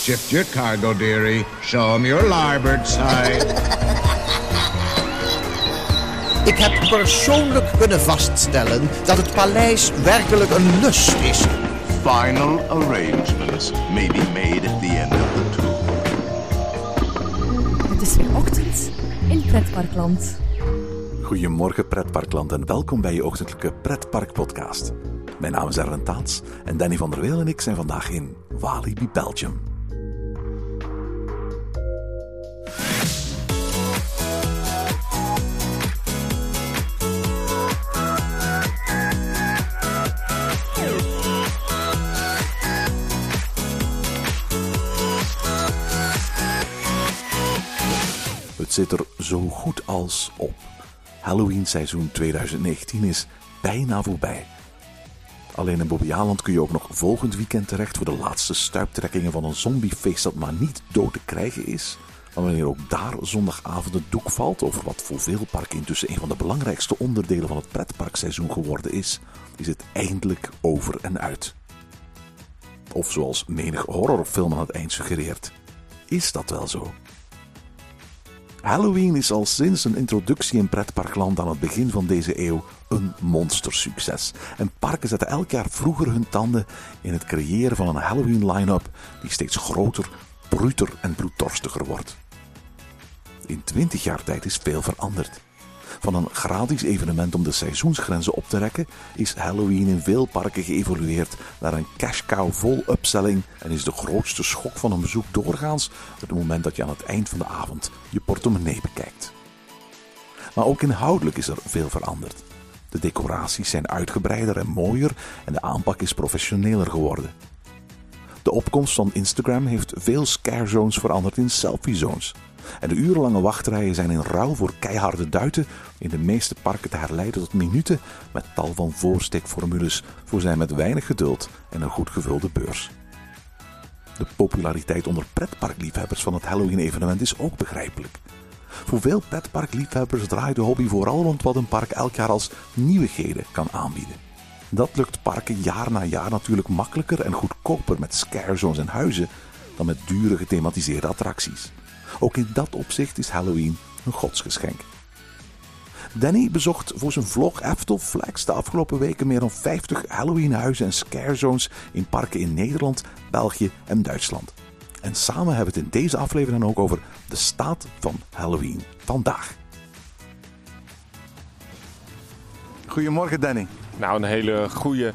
Shift your cargo, dearie. Show 'em your larboard side. Ik heb persoonlijk kunnen vaststellen dat het paleis werkelijk een lust is. Final arrangements may be made at the end of the tour. Het is weer ochtend in Pretparkland. Goedemorgen pretparkland en welkom bij je ochtendelijke pretparkpodcast. Mijn naam is Erwin Taats en Danny van der Weel en ik zijn vandaag in Walibi, Belgium. Zit er zo goed als op. Halloween seizoen 2019 is bijna voorbij. Alleen in Bobbejaanland kun je ook nog volgend weekend terecht voor de laatste stuiptrekkingen van een zombiefeest dat maar niet dood te krijgen is. Maar wanneer ook daar zondagavond het doek valt over wat voor veel parken intussen een van de belangrijkste onderdelen van het pretparkseizoen geworden is, is het eindelijk over en uit. Of zoals menig horrorfilm aan het eind suggereert. Is dat wel zo? Halloween is al sinds een introductie in pretparkland aan het begin van deze eeuw een monstersucces. En parken zetten elk jaar vroeger hun tanden in het creëren van een Halloween line-up die steeds groter, bruter en bloeddorstiger wordt. In 20 jaar tijd is veel veranderd. Van een gratis evenement om de seizoensgrenzen op te rekken, is Halloween in veel parken geëvolueerd naar een cash cow vol upselling en is de grootste schok van een bezoek doorgaans het moment dat je aan het eind van de avond je portemonnee bekijkt. Maar ook inhoudelijk is er veel veranderd. De decoraties zijn uitgebreider en mooier en de aanpak is professioneler geworden. De opkomst van Instagram heeft veel scare zones veranderd in selfie zones. En de urenlange wachtrijen zijn in rouw voor keiharde duiten in de meeste parken te herleiden tot minuten met tal van voorsteekformules voor zijn met weinig geduld en een goed gevulde beurs. De populariteit onder pretparkliefhebbers van het Halloween-evenement is ook begrijpelijk. Voor veel pretparkliefhebbers draait de hobby vooral rond wat een park elk jaar als nieuwigheden kan aanbieden. Dat lukt parken jaar na jaar natuurlijk makkelijker en goedkoper met scare zones en huizen dan met dure gethematiseerde attracties. Ook in dat opzicht is Halloween een godsgeschenk. Danny bezocht voor zijn vlog Eftel Flex de afgelopen weken meer dan 50 Halloweenhuizen en scare zones in parken in Nederland, België en Duitsland. En samen hebben we het in deze aflevering dan ook over de staat van Halloween vandaag. Goedemorgen Danny. Nou, een hele goede,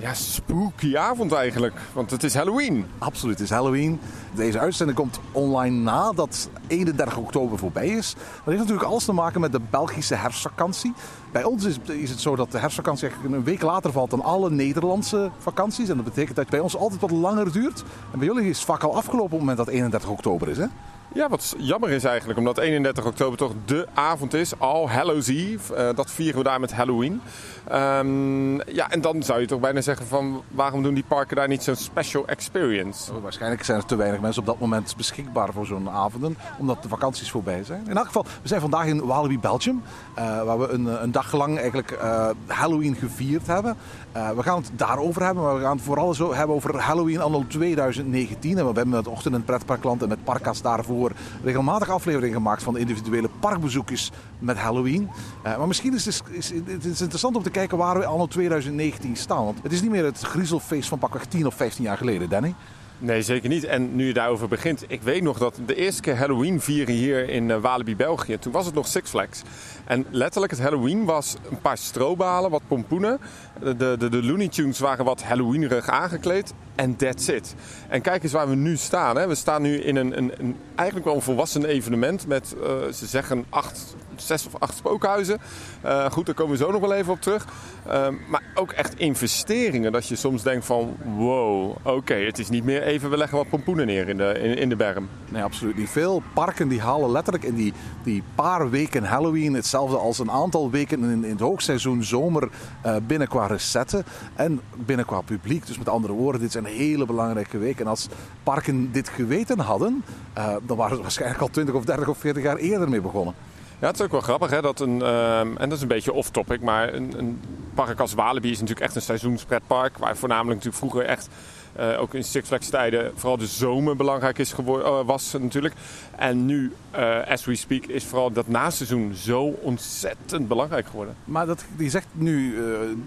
ja, spooky avond eigenlijk. Want het is Halloween. Absoluut, het is Halloween. Deze uitzending komt online nadat 31 oktober voorbij is. Dat heeft natuurlijk alles te maken met de Belgische herfstvakantie. Bij ons is, is het zo dat de herfstvakantie eigenlijk een week later valt dan alle Nederlandse vakanties. En dat betekent dat het bij ons altijd wat langer duurt. En bij jullie is het vaak al afgelopen op het moment dat 31 oktober is, hè? Ja, wat jammer is eigenlijk, omdat 31 oktober toch de avond is. All Hallows Eve. Eh, dat vieren we daar met Halloween. Ehm, ja, en dan zou je toch bijna zeggen van waarom doen die parken daar niet zo'n special experience? Oh, Waarschijnlijk zijn er te weinig mensen op dat moment beschikbaar voor zo'n avonden, omdat de vakanties voorbij zijn. In elk geval, we zijn vandaag in Walibi, Belgium, eh, waar we een, een dag lang eigenlijk eh, Halloween gevierd hebben. Eh, we gaan het daarover hebben, maar we gaan het vooral zo hebben over Halloween anno 2019. En we hebben het ochtend in pretparkland en met Parkas daarvoor regelmatig afleveringen gemaakt van individuele parkbezoekjes met Halloween. Eh, maar misschien is het, is, het is interessant om te kijken waar we anno 2019 staan. Want het is niet meer het griezelfeest van pakweg 10 of 15 jaar geleden, Danny. Nee, zeker niet. En nu je daarover begint, ik weet nog dat de eerste keer Halloween vieren hier in eh, Walibi, België, toen was het nog Six Flags. En letterlijk het Halloween was een paar strobalen, wat pompoenen. De, de, de, Looney Tunes waren wat Halloweenerig aangekleed. En that's it. En kijk eens waar we nu staan. Hè. We staan nu in een, een, een eigenlijk wel een volwassen evenement met, uh, ze zeggen, acht, zes of acht spookhuizen. Uh, goed, daar komen we zo nog wel even op terug. Uh, maar ook echt investeringen. Dat je soms denkt van, wow, oké, het is niet meer even, we leggen wat pompoenen neer in de, in, in de berm. Nee, absoluut niet. Veel parken die halen letterlijk in die, die paar weken Halloween hetzelfde als een aantal weken in, in het hoogseizoen zomer uh, binnen qua recetten en binnen qua publiek. Dus met andere woorden, dit is een hele belangrijke week. En als parken dit geweten hadden, uh, dan waren ze waarschijnlijk al 20 of 30 of 40 jaar eerder mee begonnen. Ja, het is ook wel grappig hè, dat een, uh, en dat is een beetje off-topic, maar een, een park als Walibi is natuurlijk echt een seizoenspretpark. Waar voornamelijk natuurlijk vroeger echt, eh, ook in Six Flags tijden, vooral de zomer belangrijk is eh, was natuurlijk. En nu, eh, as we speak, is vooral dat naseizoen zo ontzettend belangrijk geworden. Maar dat, je zegt nu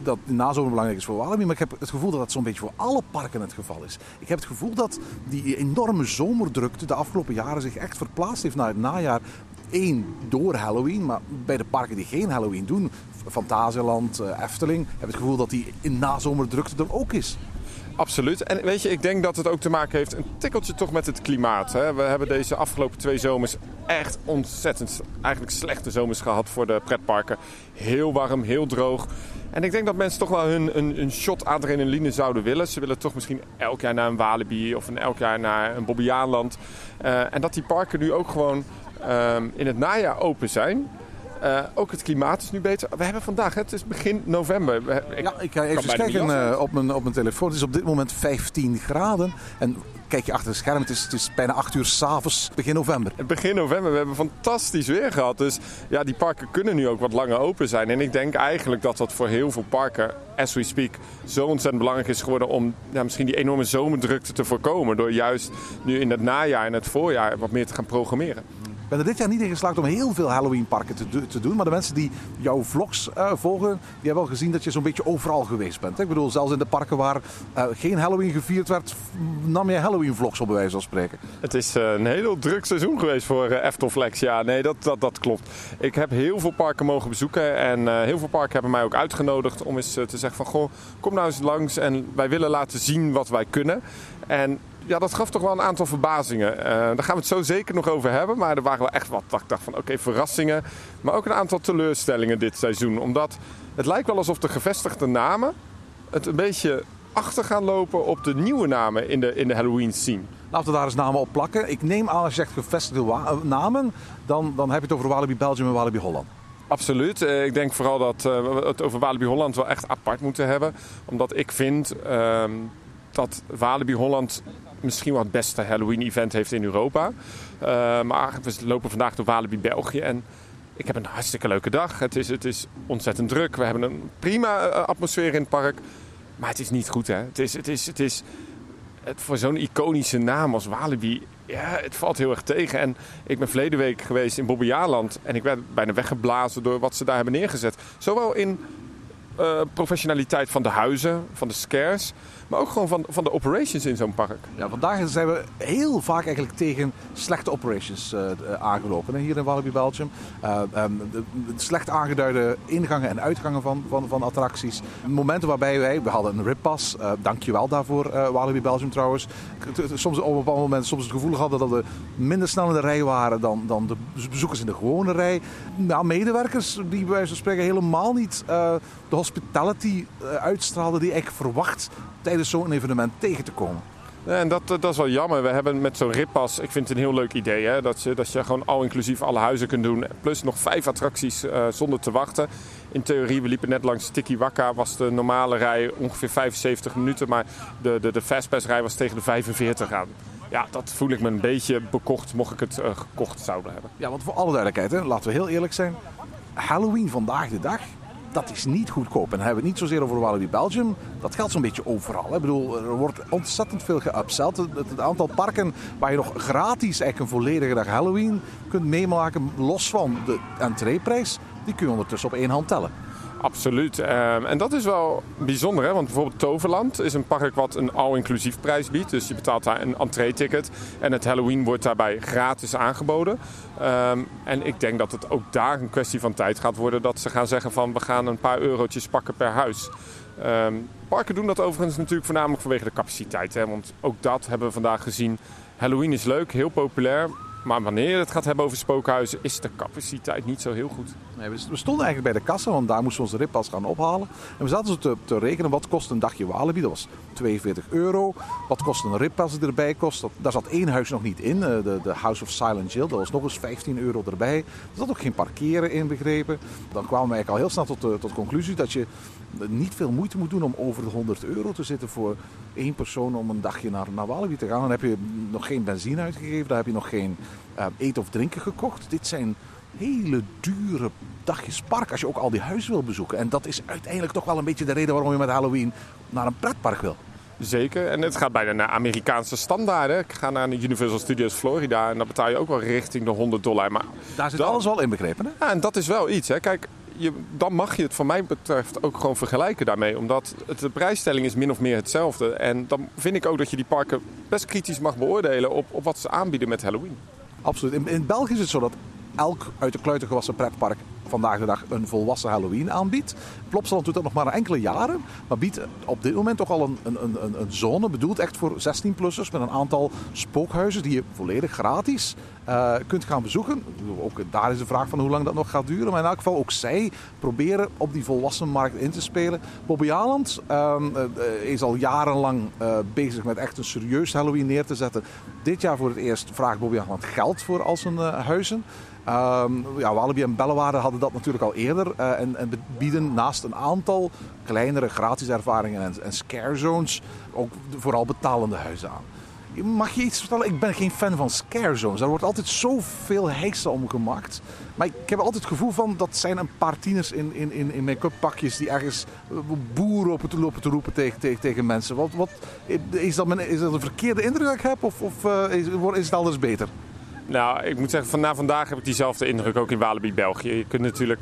dat de nazomer belangrijk is voor Walibi, maar ik heb het gevoel dat dat zo'n beetje voor alle parken het geval is. Ik heb het gevoel dat die enorme zomerdrukte de afgelopen jaren zich echt verplaatst heeft naar het najaar. Eén, door Halloween, maar bij de parken die geen Halloween doen, Fantasieland, eh, Efteling, heb ik het gevoel dat die in nazomerdrukte er ook is. Absoluut. En weet je, ik denk dat het ook te maken heeft een tikkeltje toch met het klimaat. Hè. We hebben deze afgelopen twee zomers echt ontzettend, eigenlijk slechte zomers gehad voor de pretparken. Heel warm, heel droog. En ik denk dat mensen toch wel hun een, een shot adrenaline zouden willen. Ze willen toch misschien elk jaar naar een Walibi of een elk jaar naar een Bobbejaanland. Eh, en dat die parken nu ook gewoon ehm, in het najaar open zijn. Eh, ook het klimaat is nu beter. We hebben vandaag, het is begin november. Ik Ja, ik ga even kan bijna kijken eh, op, mijn, op mijn telefoon. Het is op dit moment 15 graden. En kijk je achter het scherm, het is, het is bijna 8 uur s'avonds, begin november. Begin november, we hebben fantastisch weer gehad. Dus ja, die parken kunnen nu ook wat langer open zijn. En ik denk eigenlijk dat dat voor heel veel parken, as we speak, zo ontzettend belangrijk is geworden om ja, misschien die enorme zomerdrukte te voorkomen. Door juist nu in het najaar en het voorjaar wat meer te gaan programmeren. Ben er dit jaar niet in geslaagd om heel veel Halloween-parken te, te doen. Maar de mensen die jouw vlogs eh, volgen, die hebben al gezien dat je zo'n beetje overal geweest bent. hè. Ik bedoel, zelfs in de parken waar eh, geen Halloween gevierd werd, nam je Halloween-vlogs op bij wijze van spreken. Het is eh, een heel druk seizoen geweest voor eh, Eftelflex. Ja, nee, dat, dat, dat klopt. Ik heb heel veel parken mogen bezoeken. En heel veel parken hebben mij ook uitgenodigd om eens te zeggen van... Goh, kom nou eens langs en wij willen laten zien wat wij kunnen. En ja, dat gaf toch wel een aantal verbazingen. Eh, daar gaan we het zo zeker nog over hebben. Maar er waren wel echt wat, dat ik dacht van oké, verrassingen. Maar ook een aantal teleurstellingen dit seizoen. Omdat het lijkt wel alsof de gevestigde namen het een beetje achter gaan lopen op de nieuwe namen in de, in de Halloween scene. Laten we daar eens namen op plakken. Ik neem aan als je zegt gevestigde eh, namen, dan, dan heb je het over Walibi Belgium en Walibi Holland. Absoluut. Eh, Ik denk vooral dat we het over Walibi Holland wel echt apart moeten hebben. Omdat ik vind ehm, dat Walibi Holland misschien wel het beste Halloween-event heeft in Europa. Eh, maar we lopen vandaag door Walibi België en ik heb een hartstikke leuke dag. Het is, het is ontzettend druk. We hebben een prima eh, atmosfeer in het park. Maar het is niet goed, hè. Het is, het is, het is het, voor zo'n iconische naam als Walibi, ja, het valt heel erg tegen. En ik ben verleden week geweest in Bobbejaanland en ik werd bijna weggeblazen door wat ze daar hebben neergezet. Zowel in eh, professionaliteit van de huizen, van de scares, maar ook gewoon van, van de operations in zo'n park. Ja, vandaag zijn we heel vaak eigenlijk tegen slechte operations eh, aangelopen hier in Walibi Belgium. Eh, ehm, de, slecht aangeduide ingangen en uitgangen van, van, van attracties. Momenten waarbij wij, we hadden een rippas, eh dankjewel daarvoor Walibi Belgium trouwens. Soms op een bepaald moment soms het gevoel hadden dat we minder snel in de rij waren dan, dan de bezoekers in de gewone rij. Nou, medewerkers die bij wijze van spreken helemaal niet de hospitality eh, uitstraalden die ik verwacht tijdens zo'n evenement tegen te komen. Ja, En dat, dat is wel jammer. We hebben met zo'n rippas, ik vind het een heel leuk idee. Hè? Dat, je, dat je gewoon al inclusief alle huizen kunt doen. Plus nog vijf attracties eh, zonder te wachten. In theorie, we liepen net langs Tiki Waka. Was de normale rij ongeveer 75 minuten. Maar de, de, de Fastpass rij was tegen de 45 aan. Ja, dat voel ik me een beetje bekocht mocht ik het eh, gekocht zouden hebben. Ja, want voor alle duidelijkheid, hè, laten we heel eerlijk zijn. Halloween vandaag de dag, dat is niet goedkoop. En dan hebben we het niet zozeer over Walibi Belgium. Dat geldt zo'n beetje overal. Ik bedoel, er wordt ontzettend veel geupseld. Het, het- het aantal parken waar je nog gratis eigenlijk een volledige dag Halloween kunt meemaken, los van de entreeprijs, die kun je ondertussen op één hand tellen. Absoluut. Ehm, en dat is wel bijzonder, hè? want bijvoorbeeld Toverland is een park wat een al-inclusief prijs biedt. Dus je betaalt daar een entree-ticket en het Halloween wordt daarbij gratis aangeboden. Ehm, en ik denk dat het ook daar een kwestie van tijd gaat worden dat ze gaan zeggen van we gaan een paar eurotjes pakken per huis. Ehm, parken doen dat overigens natuurlijk voornamelijk vanwege de capaciteit. Hè? Want ook dat hebben we vandaag gezien. Halloween is leuk, heel populair. Maar wanneer het gaat hebben over spookhuizen, is de capaciteit niet zo heel goed. Nee, we stonden eigenlijk bij de kassa, want daar moesten we onze rippas gaan ophalen. En we zaten te, te rekenen, wat kost een dagje Walibi? Dat was 42 euro. Wat kost een rippas die erbij kost? Dat, daar zat één huis nog niet in, eh, de, de House of Silent Hill. Dat was nog eens 15 euro erbij. Er zat ook geen parkeren in begrepen. Dan kwamen we eigenlijk al heel snel tot de tot conclusie dat je niet veel moeite moet doen om over de 100 euro te zitten voor één persoon om een dagje naar, naar Walibi te gaan. Dan heb je nog geen benzine uitgegeven, daar heb je nog geen eh, eten of drinken gekocht. Dit zijn hele dure dagjes park als je ook al die huizen wil bezoeken. En dat is uiteindelijk toch wel een beetje de reden waarom je met Halloween naar een pretpark wil. Zeker, en het gaat bijna naar Amerikaanse standaarden. Ik ga naar de Universal Studios Florida en dan betaal je ook wel richting de 100 dollar. Maar Daar zit Dan- alles wel inbegrepen, hè? Ja, en dat is wel iets. Hè. Kijk, je, dan mag je het van mij betreft ook gewoon vergelijken daarmee. Omdat het, de prijsstelling is min of meer hetzelfde. En dan vind ik ook dat je die parken best kritisch mag beoordelen op, op wat ze aanbieden met Halloween. Absoluut. In, België is het zo dat elk uit de kluiten gewassen pretpark vandaag de dag een volwassen Halloween aanbiedt. Plopsaland doet dat nog maar enkele jaren, maar biedt op dit moment toch al een, een, een, een zone bedoeld echt voor 16-plussers met een aantal spookhuizen die je volledig gratis eh, kunt gaan bezoeken. Ook daar is de vraag van hoe lang dat nog gaat duren, maar in elk geval ook zij proberen op die volwassenmarkt in te spelen. Bobby Aland ehm, eh, is al jarenlang eh, bezig met echt een serieus Halloween neer te zetten. Dit jaar voor het eerst vraagt Bobby Aland geld voor al zijn huizen. Ehm, ja, Walibi en Bellewaarde hadden dat natuurlijk al eerder. eh, en, en bieden naast een aantal kleinere gratis ervaringen en, en scare zones ook vooral betalende huizen aan. Mag je iets vertellen? Ik ben geen fan van scare zones. Daar wordt altijd zoveel heisa om gemaakt. Maar ik heb altijd het gevoel van dat zijn een paar tieners in, in, in, in make-up pakjes die ergens eh, boer lopen te, lopen te roepen tegen, tegen, tegen mensen. Wat, wat, is, dat is dat een verkeerde indruk dat ik heb of, of eh, is, is het alles beter? Nou, ik moet zeggen, na vandaag heb ik diezelfde indruk ook in Walibi, België. Je kunt natuurlijk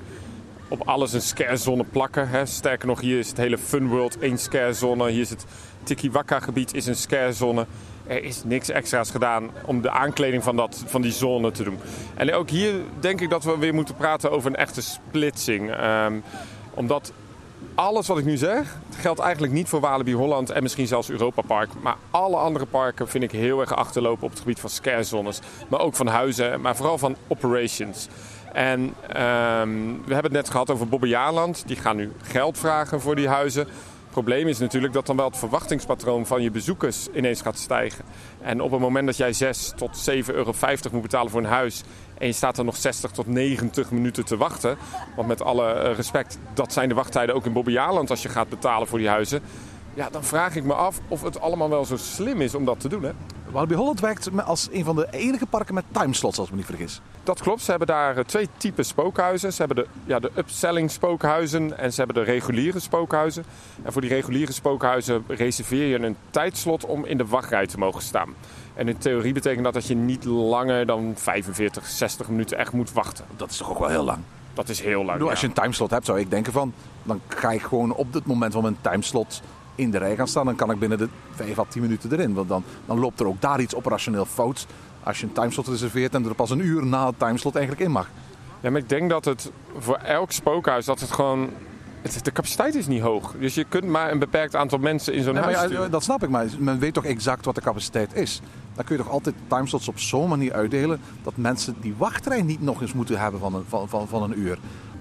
op alles een scarezone plakken. Hè. Sterker nog, hier is het hele Fun World één scarezone. Hier is het Tikiwaka gebied is een scarezone. Er is niks extra's gedaan om de aankleding van, dat, van die zone te doen. En ook hier denk ik dat we weer moeten praten over een echte splitsing. Ehm, omdat alles wat ik nu zeg, geldt eigenlijk niet voor Walibi Holland en misschien zelfs Europa Park. Maar alle andere parken vind ik heel erg achterlopen op het gebied van scarezones. Maar ook van huizen, maar vooral van operations. En ehm, we hebben het net gehad over Bobbejaarland. Die gaan nu geld vragen voor die huizen. Het probleem is natuurlijk dat dan wel het verwachtingspatroon van je bezoekers ineens gaat stijgen. En op het moment dat jij 6 tot 7,50 euro moet betalen voor een huis. En je staat er nog 60 tot 90 minuten te wachten. want met alle eh, respect, dat zijn de wachttijden ook in Bobbejaarland als je gaat betalen voor die huizen. Ja, dan vraag ik me af of het allemaal wel zo slim is om dat te doen. Hè? Walibi Holland werkt als een van de enige parken met timeslots, als ik me niet vergis. Dat klopt. Ze hebben daar eh, twee typen spookhuizen. Ze hebben de, ja, de upselling spookhuizen en ze hebben de reguliere spookhuizen. En voor die reguliere spookhuizen reserveer je een tijdslot om in de wachtrij te mogen staan. En in theorie betekent dat dat je niet langer dan 45, 60 minuten echt moet wachten. Dat is toch ook wel heel lang. Dat is heel lang. bedoel, als je een timeslot hebt, zou ik denken van... dan ga ik gewoon op het moment van mijn timeslot in de rij gaan staan. Dan kan ik binnen de 5 à 10 minuten erin. Want dan, dan loopt er ook daar iets operationeel fout... als je een timeslot reserveert en er pas een uur na het timeslot eigenlijk in mag. Ja, maar ik denk dat het voor elk spookhuis dat het gewoon. Het- de capaciteit is niet hoog. Dus je kunt maar een beperkt aantal mensen in zo'n Nee, huis ja, dat snap ik, maar men weet toch exact wat de capaciteit is. Dan kun je toch altijd timeslots op zo'n manier uitdelen... dat mensen die wachtrij niet nog eens moeten hebben van een, van, van, van een uur.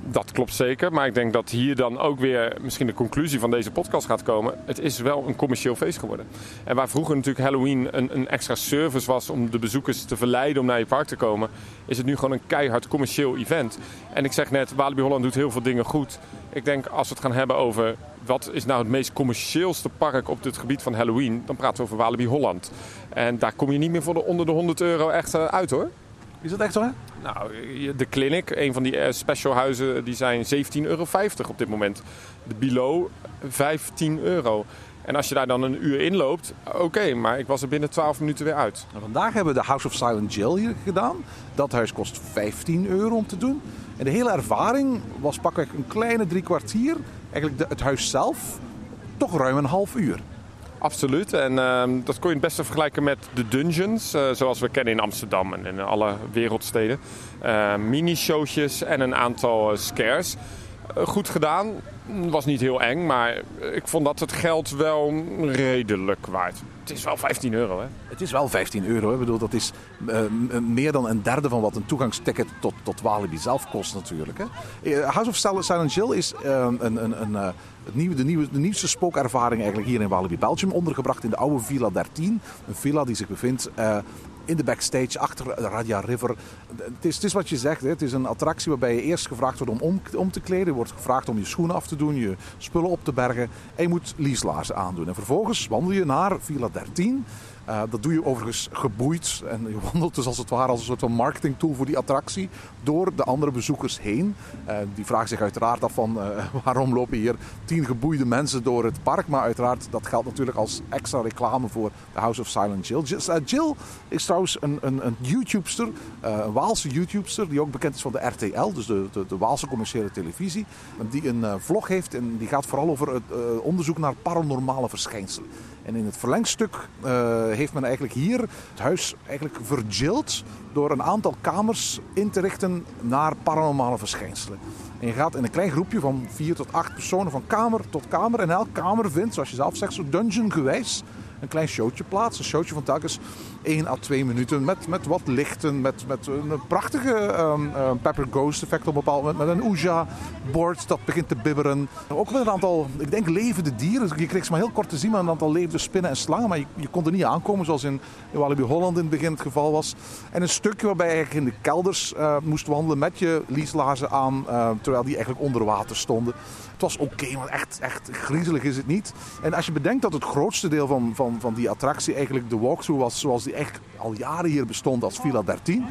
Dat klopt zeker, maar ik denk dat hier dan ook weer misschien de conclusie van deze podcast gaat komen. Het is wel een commercieel feest geworden. En waar vroeger natuurlijk Halloween een, een extra service was om de bezoekers te verleiden om naar je park te komen, is het nu gewoon een keihard commercieel event. En ik zeg net, Walibi Holland doet heel veel dingen goed. Ik denk als we het gaan hebben over wat is nou het meest commercieelste park op het gebied van Halloween, dan praten we over Walibi Holland. En daar kom je niet meer voor de onder de 100 euro echt eh, uit hoor. Is dat echt zo, hè? Nou, de Clinic, een van die eh, specialhuizen, die zijn 17,50 euro op dit moment. De Below 15 euro. En als je daar dan een uur in loopt, oké, maar ik was er binnen 12 minuten weer uit. Nou, vandaag hebben we de House of Silent Jill hier gedaan. Dat huis kost 15 euro om te doen. En de hele ervaring was pakweg een kleine drie kwartier. Eigenlijk de, het huis zelf toch ruim een half uur. Absoluut. En ehm, dat kon je het beste vergelijken met de dungeons, eh, zoals we kennen in Amsterdam en in alle wereldsteden. Eh mini-showtjes en een aantal eh, scares. Eh, goed gedaan. Was niet heel eng, maar ik vond dat het geld wel redelijk waard. Het is wel 15 euro, hè? Het is wel 15 euro. hè. Ik bedoel, dat is eh, meer dan een derde van wat een toegangsticket tot, tot Walibi zelf kost natuurlijk. Hè. Eh, House of Sil- Silent Jill is eh, een, een, een, het nieuwe, de, nieuwe, de nieuwste spookervaring eigenlijk hier in Walibi Belgium. Ondergebracht in de oude Villa 13. Een villa die zich bevindt... in de backstage achter Radia River. Het is, wat je zegt, hè. het is een attractie waarbij je eerst gevraagd wordt om, om te kleden. Je wordt gevraagd om je schoenen af te doen, je spullen op te bergen. En je moet lieslaarzen aandoen. En vervolgens wandel je naar Villa 13. Uh, dat doe je overigens geboeid en je wandelt dus als het ware als een soort van marketingtool voor die attractie door de andere bezoekers heen. Uh, die vragen zich uiteraard af van uh, waarom lopen hier tien geboeide mensen door het park. Maar uiteraard dat geldt natuurlijk als extra reclame voor The House of Silent Jill. Jill is trouwens een, een, een YouTubester, een Waalse YouTubester die ook bekend is van de RTL, dus de, de, de Waalse commerciële televisie. Die een vlog heeft en die gaat vooral over het onderzoek naar paranormale verschijnselen. En in het verlengstuk uh, heeft men eigenlijk hier het huis eigenlijk verjild door een aantal kamers in te richten naar paranormale verschijnselen. En je gaat in een klein groepje van vier tot acht personen van kamer tot kamer. En elke kamer vindt, zoals je zelf zegt, zo dungeon gewijs een klein showtje plaats. Een showtje van telkens 1 à 2 minuten met, met wat lichten, met, met een prachtige um, Pepper Ghost effect op een bepaald moment. Met een Ouija-board dat begint te bibberen. Ook met een aantal, ik denk, levende dieren. Je kreeg ze maar heel kort te zien, maar een aantal levende spinnen en slangen. Maar je, kon er niet aankomen, zoals in, in Walibi Holland in het begin het geval was. En een stukje waarbij je eigenlijk in de kelders uh, moest wandelen met je leaslaarzen aan, uh, terwijl die eigenlijk onder water stonden. Het was oké, maar echt, echt griezelig is het niet. En als je bedenkt dat het grootste deel van, van, van die attractie eigenlijk de walkthrough was zoals die echt al jaren hier bestond als Villa 13.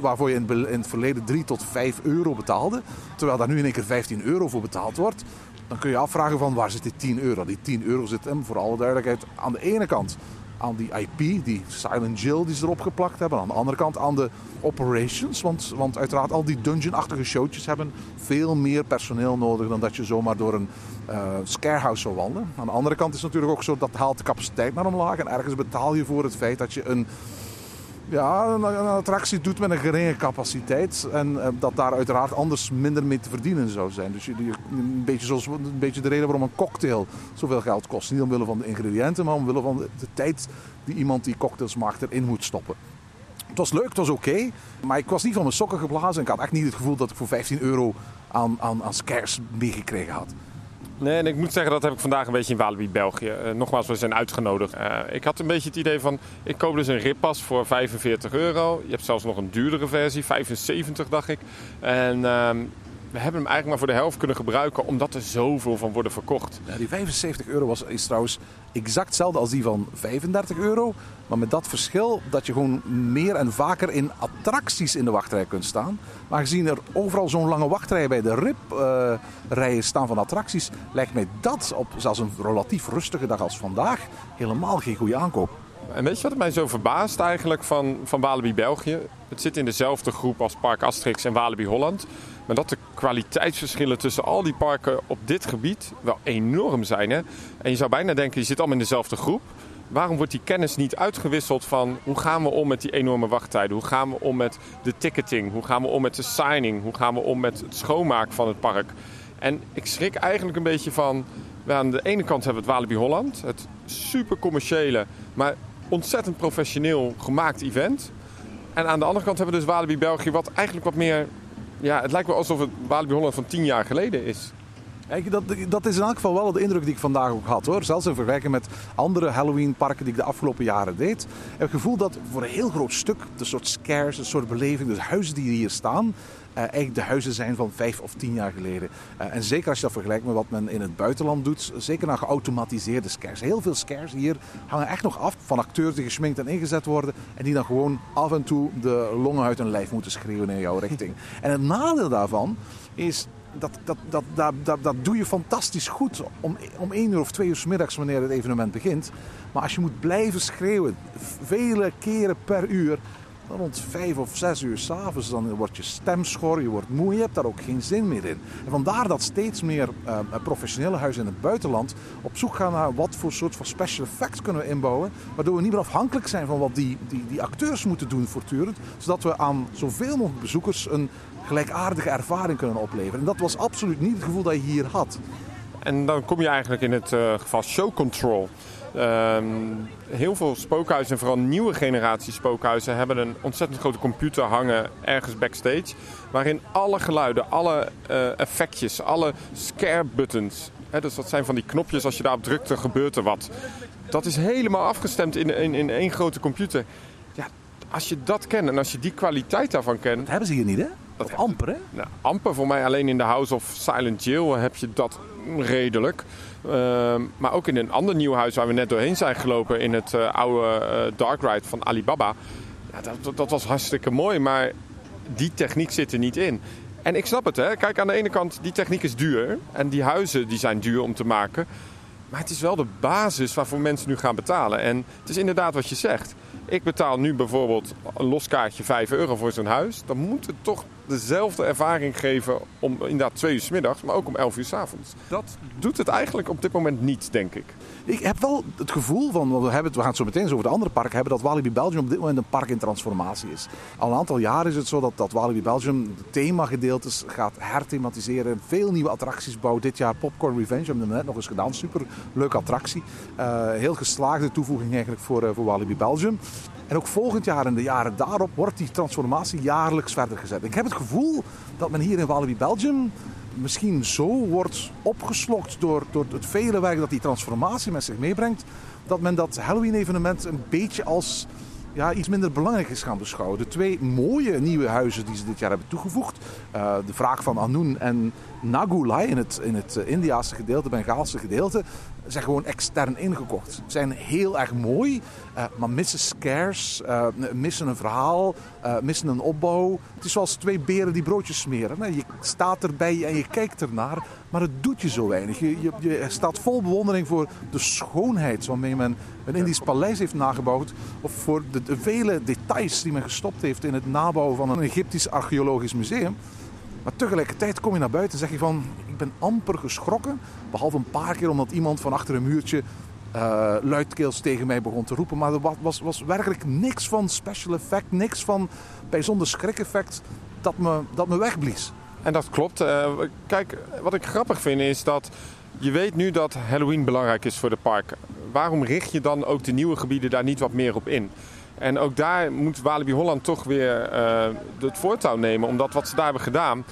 Waarvoor je in, in het verleden 3 tot 5 euro betaalde. Terwijl daar nu in één keer 15 euro voor betaald wordt. Dan kun je afvragen van waar zit die 10 euro? Die 10 euro zit hem, voor alle duidelijkheid, aan de ene kant aan die IP, die Silent Jill die ze erop geplakt hebben. Aan de andere kant aan de operations. Want, want uiteraard al die dungeon-achtige showtjes hebben veel meer personeel nodig dan dat je zomaar door een uh, scarehouse zou wandelen. Aan de andere kant is het natuurlijk ook zo dat haalt de capaciteit naar omlaag. En ergens betaal je voor het feit dat je een ja, een, attractie doet met een geringe capaciteit. En uh, dat daar uiteraard anders minder mee te verdienen zou zijn. Dus je, een, beetje zoals, een beetje de reden waarom een cocktail zoveel geld kost. Niet omwille van de ingrediënten, maar omwille van de, de tijd die iemand die cocktails maakt erin moet stoppen. Het was leuk, het was oké. maar ik was niet van mijn sokken geblazen. Ik had echt niet het gevoel dat ik voor 15 euro aan, aan, aan scares meegekregen had. Nee, en ik moet zeggen, dat heb ik vandaag een beetje in Walibi, België. Uh, nogmaals, we zijn uitgenodigd. Uh, ik had een beetje het idee van, ik koop dus een rippas voor 45 euro. Je hebt zelfs nog een duurdere versie, 75 dacht ik. En uh, we hebben hem eigenlijk maar voor de helft kunnen gebruiken, omdat er zoveel van worden verkocht. Ja, die 75 euro was, is trouwens exact hetzelfde als die van 35 euro. Maar met dat verschil dat je gewoon meer en vaker in attracties in de wachtrij kunt staan. Maar gezien er overal zo'n lange wachtrij bij de RIP-rijen uh, staan van attracties, lijkt mij dat op zelfs een relatief rustige dag als vandaag helemaal geen goede aankoop. En weet je wat mij zo verbaast eigenlijk van, van Walibi België? Het zit in dezelfde groep als Park Asterix en Walibi Holland. Maar dat de kwaliteitsverschillen tussen al die parken op dit gebied wel enorm zijn. Hè? En je zou bijna denken, je zit allemaal in dezelfde groep. Waarom wordt die kennis niet uitgewisseld van hoe gaan we om met die enorme wachttijden? Hoe gaan we om met de ticketing? Hoe gaan we om met de signing? Hoe gaan we om met het schoonmaken van het park? En ik schrik eigenlijk een beetje van... Aan de ene kant hebben we het Walibi Holland. Het super commerciële, maar ontzettend professioneel gemaakt event. En aan de andere kant hebben we dus Walibi België, wat eigenlijk wat meer. Ja, het lijkt wel alsof het Walibi Holland van tien jaar geleden is. Kijk, dat, dat is in elk geval wel de indruk die ik vandaag ook had hoor. Zelfs in vergelijking met andere Halloween-parken die ik de afgelopen jaren deed. Ik heb het gevoel dat voor een heel groot stuk de soort scares, een soort beleving, de huizen die hier staan, eigenlijk de huizen zijn van vijf of tien jaar geleden. Uh, en zeker als je dat vergelijkt met wat men in het buitenland doet, zeker naar geautomatiseerde scares. Heel veel scares hier hangen echt nog af van acteurs die gesminkt en ingezet worden en die dan gewoon af en toe de longen uit hun lijf moeten schreeuwen in jouw richting. En het nadeel daarvan is dat, dat, dat, dat, dat, dat doe je fantastisch goed om, om één uur of twee uur s middags wanneer het evenement begint. Maar als je moet blijven schreeuwen, vele keren per uur, rond vijf of zes uur s'avonds, dan wordt je stem schor, je wordt moe, je hebt daar ook geen zin meer in. En vandaar dat steeds meer uh, professionele huizen in het buitenland op zoek gaan naar wat voor soort van special effects kunnen we inbouwen, waardoor we niet meer afhankelijk zijn van wat die, die, die acteurs moeten doen voortdurend, zodat we aan zoveel mogelijk bezoekers een gelijkaardige ervaring kunnen opleveren. En dat was absoluut niet het gevoel dat je hier had. En dan kom je eigenlijk in het uh, geval show control. Um, heel veel spookhuizen, en vooral nieuwe generatie spookhuizen, hebben een ontzettend grote computer hangen ergens backstage. Waarin alle geluiden, alle uh, effectjes, alle scare buttons, hè, dus dat zijn van die knopjes, als je daarop drukt, dan gebeurt er wat. Dat is helemaal afgestemd in, in, in één grote computer. Ja, als je dat kent en als je die kwaliteit daarvan kent. Dat hebben ze hier niet, hè? Dat Of amper, hè? Nou, amper voor mij alleen in de House of Silent Hill heb je dat redelijk. Ehm, maar ook in een ander nieuw huis waar we net doorheen zijn gelopen... in het eh, oude eh, Dark Ride van Alibaba. Ja, dat, dat, dat was hartstikke mooi, maar die techniek zit er niet in. En ik snap het, hè. Kijk, aan de ene kant, die techniek is duur. En die huizen die zijn duur om te maken. Maar het is wel de basis waarvoor mensen nu gaan betalen. En het is inderdaad wat je zegt. Ik betaal nu bijvoorbeeld een loskaartje 5 euro voor zo'n huis. Dan moet het toch dezelfde ervaring geven om inderdaad twee uur 's middags, maar ook om 11 uur 's avonds. Dat doet het eigenlijk op dit moment niet, denk ik. Ik heb wel het gevoel van, we, hebben het, we gaan het zo meteen eens over de andere parken hebben, dat Walibi Belgium op dit moment een park in transformatie is. Al een aantal jaar is het zo dat, dat Walibi Belgium de themagedeeltes gaat herthematiseren. Veel nieuwe attracties bouwt. Dit jaar Popcorn Revenge, hebben we net nog eens gedaan. Super leuke attractie. Uh, heel geslaagde toevoeging eigenlijk voor, uh, voor Walibi Belgium. En ook volgend jaar en de jaren daarop wordt die transformatie jaarlijks verder gezet. Ik heb het gevoel dat men hier in Walibi Belgium misschien zo wordt opgeslokt door, door het vele werk dat die transformatie met zich meebrengt, dat men dat Halloween-evenement een beetje als ja, iets minder belangrijk is gaan beschouwen. De twee mooie nieuwe huizen die ze dit jaar hebben toegevoegd, uh, de vraag van Anun en Nagulai in het, in het Indiaanse gedeelte, Bengaalse gedeelte, zijn gewoon extern ingekocht. Zijn heel erg mooi, uh, maar missen scares, missen een verhaal, missen een opbouw. Het is zoals twee beren die broodjes smeren. Je staat erbij en je kijkt ernaar, maar het doet je zo weinig. Je, je, je staat vol bewondering voor de schoonheid waarmee men een Indisch paleis heeft nagebouwd. Of voor de, de vele details die men gestopt heeft in het nabouwen van een Egyptisch archeologisch museum. Maar tegelijkertijd kom je naar buiten en zeg je van... ik ben amper geschrokken. Behalve een paar keer omdat iemand van achter een muurtje... Uh, luidkeels tegen mij begon te roepen. Maar er was, was werkelijk niks van special effect. Niks van bijzonder schrik-effect dat me, dat me wegblies. En dat klopt. Uh, kijk, wat ik grappig vind is dat... je weet nu dat Halloween belangrijk is voor de parken. Waarom richt je dan ook de nieuwe gebieden daar niet wat meer op in? En ook daar moet Walibi Holland toch weer uh, het voortouw nemen. Omdat wat ze daar hebben gedaan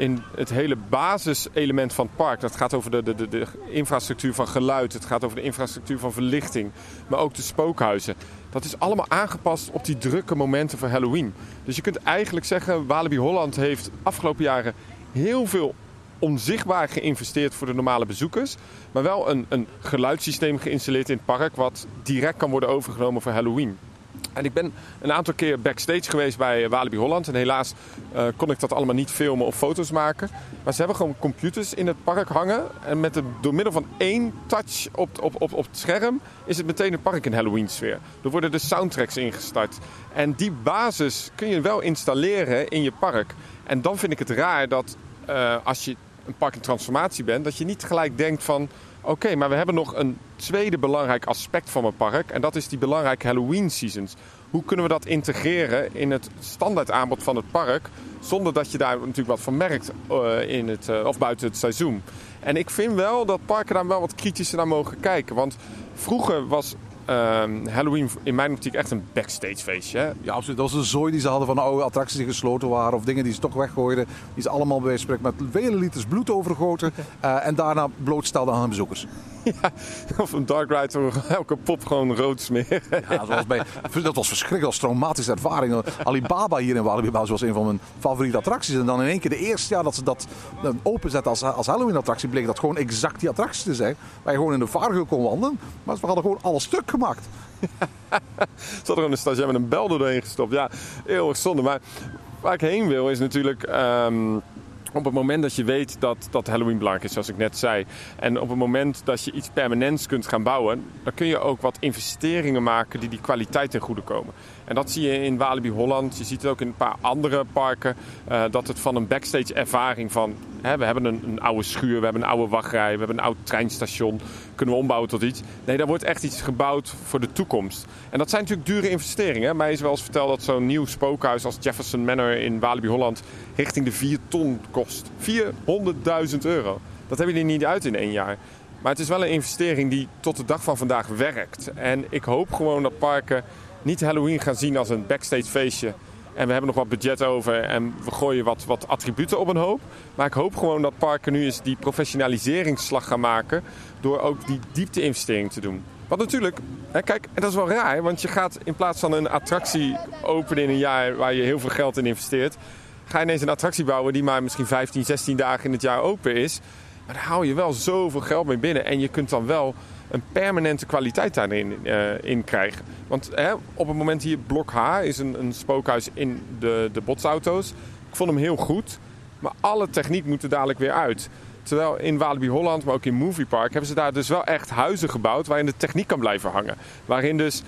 in het hele basiselement van het park. Dat gaat over de, de, de, de, infrastructuur van geluid. Het gaat over de infrastructuur van verlichting. Maar ook de spookhuizen. Dat is allemaal aangepast op die drukke momenten voor Halloween. Dus je kunt eigenlijk zeggen, Walibi Holland heeft afgelopen jaren heel veel onzichtbaar geïnvesteerd voor de normale bezoekers. Maar wel een, een geluidssysteem geïnstalleerd in het park wat direct kan worden overgenomen voor Halloween. En ik ben een aantal keer backstage geweest bij Walibi Holland. En helaas uh, kon ik dat allemaal niet filmen of foto's maken. Maar ze hebben gewoon computers in het park hangen. En met de, door middel van één touch op, op, op, op het scherm is het meteen het park in Halloween sfeer. Er worden de soundtracks ingestart. En die basis kun je wel installeren in je park. En dan vind ik het raar dat uh, als je een park in transformatie bent... dat je niet gelijk denkt van... Oké, maar we hebben nog een tweede belangrijk aspect van mijn park. En dat is die belangrijke Halloween seasons. Hoe kunnen we dat integreren in het standaard aanbod van het park? Zonder dat je daar natuurlijk wat van merkt uh, in het, uh, of buiten het seizoen. En ik vind wel dat parken daar wel wat kritischer naar mogen kijken. Want vroeger was Halloween in mijn optiek echt een backstage feestje. Hè? Ja, absoluut. Dat was een zooi die ze hadden van oude attracties die gesloten waren. Of dingen die ze toch weggooiden. Die ze allemaal bij wijze van spreken met vele liters bloed overgoten. Uh, en daarna blootstelden aan bezoekers. Ja, of een dark ride waar elke pop gewoon rood smeren. Ja, zoals bij, dat was verschrikkelijk. als traumatische ervaring. Alibaba hier in Walibi was een van mijn favoriete attracties. En dan in één keer de eerste jaar dat ze dat openzetten als, als Halloween attractie... bleek dat gewoon exact die attractie te zijn. Waar je gewoon in de vaargeul kon wandelen. Maar ze hadden gewoon alles stuk gemaakt. Zat er een stagiair met een bel doorheen gestopt. Ja, heel erg zonde. Maar waar ik heen wil is natuurlijk... Um, op het moment dat je weet dat, dat Halloween belangrijk is, zoals ik net zei. En op het moment dat je iets permanents kunt gaan bouwen, dan kun je ook wat investeringen maken die die kwaliteit ten goede komen. En dat zie je in Walibi Holland. Je ziet het ook in een paar andere parken. Uh, dat het van een backstage ervaring van... Hè, we hebben een, een, oude schuur, we hebben een oude wachtrij, we hebben een oud treinstation. Kunnen we ombouwen tot iets? Nee, daar wordt echt iets gebouwd voor de toekomst. En dat zijn natuurlijk dure investeringen. Mij is wel eens verteld dat zo'n nieuw spookhuis als Jefferson Manor in Walibi Holland... richting de 4 ton kost. 400.000 euro. Dat hebben jullie niet uit in één jaar. Maar het is wel een investering die tot de dag van vandaag werkt. En ik hoop gewoon dat parken niet Halloween gaan zien als een backstage feestje. En we hebben nog wat budget over en we gooien wat, wat attributen op een hoop. Maar ik hoop gewoon dat parken nu eens die professionaliseringsslag gaan maken. Door ook die diepte-investering te doen. Want natuurlijk, hè, kijk, en dat is wel raar. Want je gaat in plaats van een attractie openen in een jaar waar je heel veel geld in investeert. ga je ineens een attractie bouwen die maar misschien 15, 16 dagen in het jaar open is. Maar daar hou je wel zoveel geld mee binnen. En je kunt dan wel een permanente kwaliteit daarin eh, in krijgen. Want hè, op het moment hier, Blok H is een, een spookhuis in de, de botsauto's. Ik vond hem heel goed. Maar alle techniek moet er dadelijk weer uit. Terwijl in Walibi Holland, maar ook in Movie Park, hebben ze daar dus wel echt huizen gebouwd waarin de techniek kan blijven hangen. Waarin dus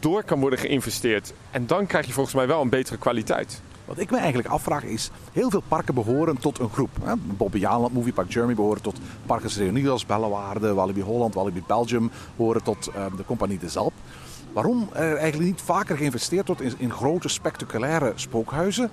door kan worden geïnvesteerd. En dan krijg je volgens mij wel een betere kwaliteit. Wat ik me eigenlijk afvraag is, heel veel parken behoren tot een groep. Hè? Movie Park Germany behoren tot Parkes Reunidas, Bellewaarde, Walibi Holland, Walibi Belgium behoren tot uh, de Compagnie de Zalp. Waarom er eigenlijk niet vaker geïnvesteerd wordt in, in grote spectaculaire spookhuizen,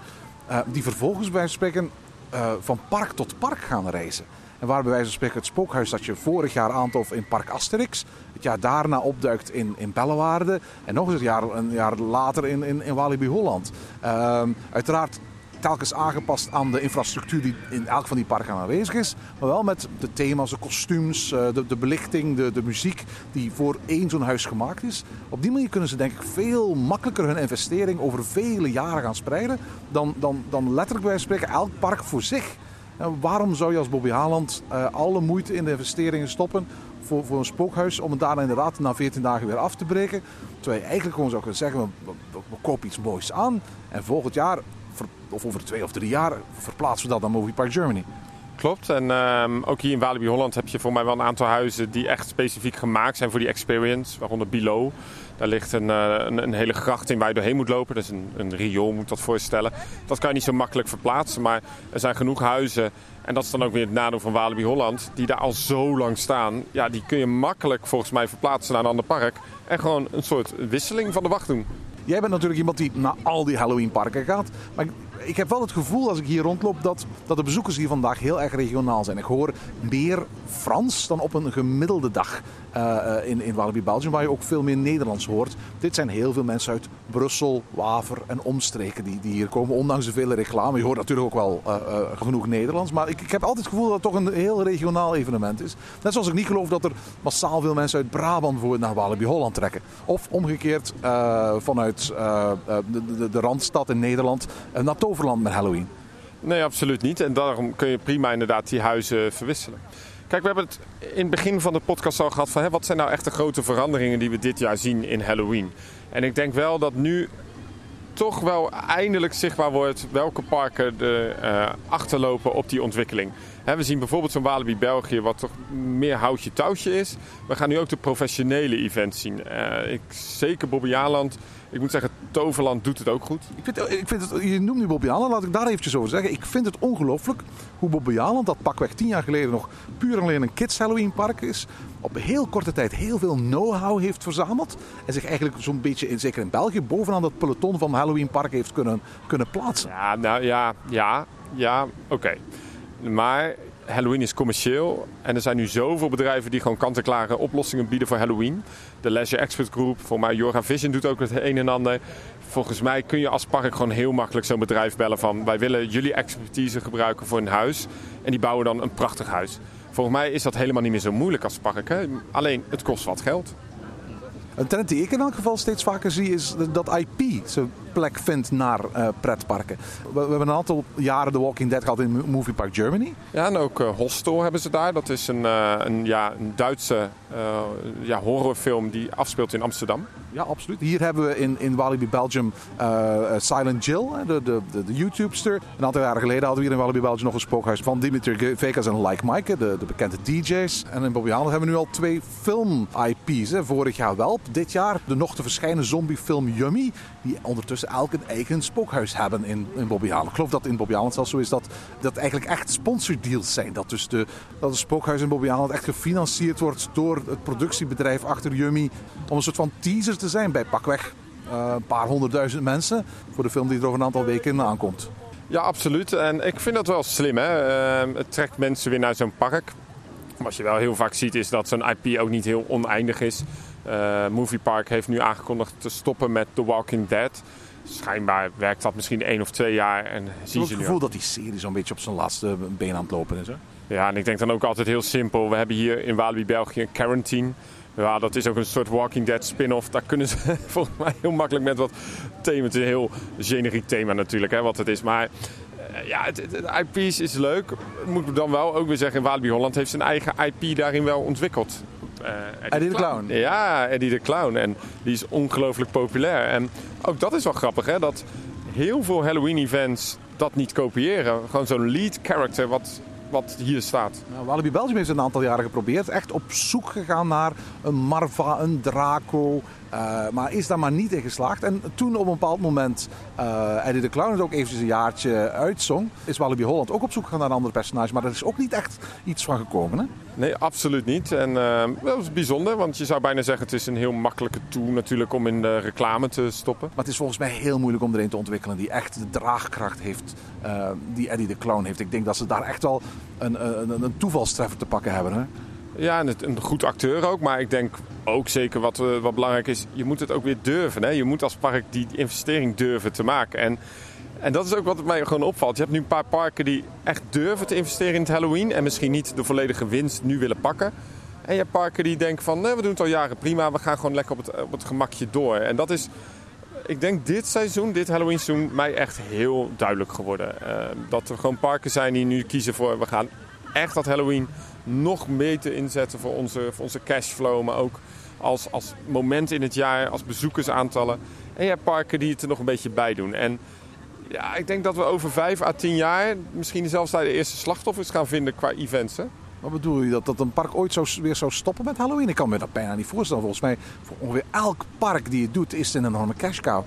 uh, die vervolgens bij spreken uh, van park tot park gaan reizen. En waar bij wijze van spreken het spookhuis dat je vorig jaar aantrof in Park Asterix, het jaar daarna opduikt in, in Bellewaarde en nog eens een jaar, een jaar later in, in, Walibi Holland. Uh, uiteraard telkens aangepast aan de infrastructuur die in elk van die parken aanwezig is. Maar wel met de thema's, de kostuums, de, de belichting, de, de muziek die voor één zo'n huis gemaakt is. Op die manier kunnen ze denk ik veel makkelijker hun investering over vele jaren gaan spreiden dan, dan, dan letterlijk bij spreken elk park voor zich. Waarom zou je als Bobby Haaland uh, alle moeite in de investeringen stoppen voor, voor een spookhuis om het daarna inderdaad na 14 dagen weer af te breken? Terwijl je eigenlijk gewoon zou kunnen zeggen, we, we, kopen iets moois aan en volgend jaar of over twee of drie jaar verplaatsen we dat naar Movie Park Germany. Klopt. En um, ook hier in Walibi Holland heb je voor mij wel een aantal huizen die echt specifiek gemaakt zijn voor die experience. Waaronder Below. Daar ligt een, uh, een, een, hele gracht in waar je doorheen moet lopen. Dat is een, een riool, moet dat voorstellen. Dat kan je niet zo makkelijk verplaatsen. Maar er zijn genoeg huizen. En dat is dan ook weer het nadeel van Walibi Holland. Die daar al zo lang staan. Ja, die kun je makkelijk volgens mij verplaatsen naar een ander park. En gewoon een soort wisseling van de wacht doen. Jij bent natuurlijk iemand die naar al die Halloween parken gaat. Maar ik heb wel het gevoel als ik hier rondloop dat, dat de bezoekers hier vandaag heel erg regionaal zijn. Ik hoor meer Frans dan op een gemiddelde dag uh, in, in Walibi Belgium, waar je ook veel meer Nederlands hoort. Dit zijn heel veel mensen uit Brussel, Waver en omstreken die, die hier komen, ondanks de vele reclame. Je hoort natuurlijk ook wel uh, genoeg Nederlands, maar ik, ik heb altijd het gevoel dat het toch een heel regionaal evenement is. Net zoals ik niet geloof dat er massaal veel mensen uit Brabant bijvoorbeeld naar Walibi Holland trekken. Of omgekeerd vanuit de, de, de, Randstad in Nederland naar Toverland met Halloween. Nee, absoluut niet. En daarom kun je prima inderdaad die huizen verwisselen. Kijk, we hebben het in het begin van de podcast al gehad van hè, wat zijn nou echt de grote veranderingen die we dit jaar zien in Halloween. En ik denk wel dat nu toch wel eindelijk zichtbaar wordt welke parken er uh, achterlopen op die ontwikkeling. We zien bijvoorbeeld zo'n Walibi België, wat toch meer houtje touwtje is. We gaan nu ook de professionele events zien. Uh, ik, zeker Bobby Jaarland ik moet zeggen, Toverland doet het ook goed. Ik vind, ik vind het, je noemt nu Bobby laat ik daar eventjes over zeggen. Ik vind het ongelooflijk hoe Bobby Aland, dat pakweg tien jaar geleden nog puur en alleen een kids Halloween park is, op heel korte tijd heel veel know-how heeft verzameld. En zich eigenlijk zo'n beetje, in, zeker in België, bovenaan dat peloton van Halloween park heeft kunnen, kunnen plaatsen. Ja, nou ja, ja, ja, oké. Okay. Maar Halloween is commercieel. En er zijn nu zoveel bedrijven die gewoon kant-en-klare oplossingen bieden voor Halloween. De Leisure Expert Group, voor mij Jorga Vision doet ook het een en ander. Volgens mij kun je als park gewoon heel makkelijk zo'n bedrijf bellen van... wij willen jullie expertise gebruiken voor een huis. En die bouwen dan een prachtig huis. Volgens mij is dat helemaal niet meer zo moeilijk als park. Alleen, het kost wat geld. Een trend die ik in elk geval steeds vaker zie is dat IP zijn plek vindt naar uh, pretparken. We, we, hebben een aantal jaren The Walking Dead gehad in Movie Park Germany. Ja, en ook uh, Hostel hebben ze daar. Dat is een, uh, een, ja, een Duitse ja, horrorfilm die afspeelt in Amsterdam. Ja, absoluut. Hier hebben we in, in Walibi Belgium Silent Jill, de, de, de, de YouTubester. Een aantal jaren geleden hadden we hier in Walibi Belgium nog een spookhuis van Dimitri Vegas en Like Mike, de, de bekende DJ's. En in Bobby hebben we nu al twee film-IP's. Vorig jaar Welp, dit jaar de nog te verschijnen zombiefilm Yummy, die ondertussen elk een eigen spookhuis hebben in, in Bobby. Ik geloof dat in Bobby zelfs zo is dat dat eigenlijk echt sponsordeals zijn. Dat dus de, dat het spookhuis in Bobby echt gefinancierd wordt door het productiebedrijf achter Yummy. Om een soort van teaser te zijn bij pakweg uh, een paar honderdduizend mensen voor de film die er over een aantal weken aankomt. Ja, absoluut. En ik vind dat wel slim. Hè? Uh, het trekt mensen weer naar zo'n park. Wat je wel heel vaak ziet is dat zo'n IP ook niet heel oneindig is. Uh, Movie Park heeft nu aangekondigd te stoppen met The Walking Dead. Schijnbaar werkt dat misschien één of twee jaar. En zie je het gevoel dat die serie zo'n beetje op zijn laatste been aan het lopen is. Hè? Ja, en ik denk dan ook altijd heel simpel. We hebben hier in Walibi België Quarantine. Ja, dat is ook een soort Walking Dead spin-off. Daar kunnen ze volgens mij heel makkelijk met wat thema. Het is een heel generiek thema natuurlijk, hè, wat het is. Maar ja, het, het, het IP's is leuk. Moet ik dan wel ook weer zeggen, Walibi Holland heeft zijn eigen IP daarin wel ontwikkeld. Eh, Eddie de Clown. Ja, Eddie de Clown. En die is ongelooflijk populair. En ook dat is wel grappig, hè? Dat heel veel Halloween-events dat niet kopiëren. Gewoon zo'n lead character wat, wat hier staat. Nou, Walibi Belgium heeft het een aantal jaren geprobeerd. Echt op zoek gegaan naar een Marva, een Draco. Eh, maar is daar maar niet in geslaagd. En toen op een bepaald moment eh Eddie de Clown het ook eventjes een jaartje uitzong... is Walibi Holland ook op zoek gegaan naar een ander personage. Maar er is ook niet echt iets van gekomen, hè? Nee, absoluut niet. En eh, dat is bijzonder, want je zou bijna zeggen... het is een heel makkelijke tool natuurlijk om in de reclame te stoppen. Maar het is volgens mij heel moeilijk om er een te ontwikkelen die echt de draagkracht heeft die Eddie de Clown heeft. Ik denk dat ze daar echt wel een, een, een toevalstreffer te pakken hebben. Hè? Ja, en een goed acteur ook. Maar ik denk ook zeker wat, eh, wat belangrijk is... je moet het ook weer durven. Hè? Je moet als park die investering durven te maken. En, en dat is ook wat mij gewoon opvalt. Je hebt nu een paar parken die echt durven te investeren in het Halloween... en misschien niet de volledige winst nu willen pakken. En je hebt parken die denken van... we doen het al jaren prima. We gaan gewoon lekker op het, op het gemakje door. En dat is... Ik denk dit seizoen, dit Halloween seizoen, mij echt heel duidelijk geworden. Eh, dat er gewoon parken zijn die nu kiezen voor... we gaan echt dat Halloween nog beter inzetten voor onze, voor onze cashflow. Maar ook als, als moment in het jaar, als bezoekersaantallen. En je hebt parken die het er nog een beetje bij doen. En ja, ik denk dat we over vijf à tien jaar misschien zelfs daar de eerste slachtoffers gaan vinden qua events. Hè? Wat bedoel je, dat, dat een park ooit zou, weer zou stoppen met Halloween? Ik kan me dat bijna niet voorstellen. Volgens mij, voor ongeveer elk park die het doet, is het een enorme cash cow.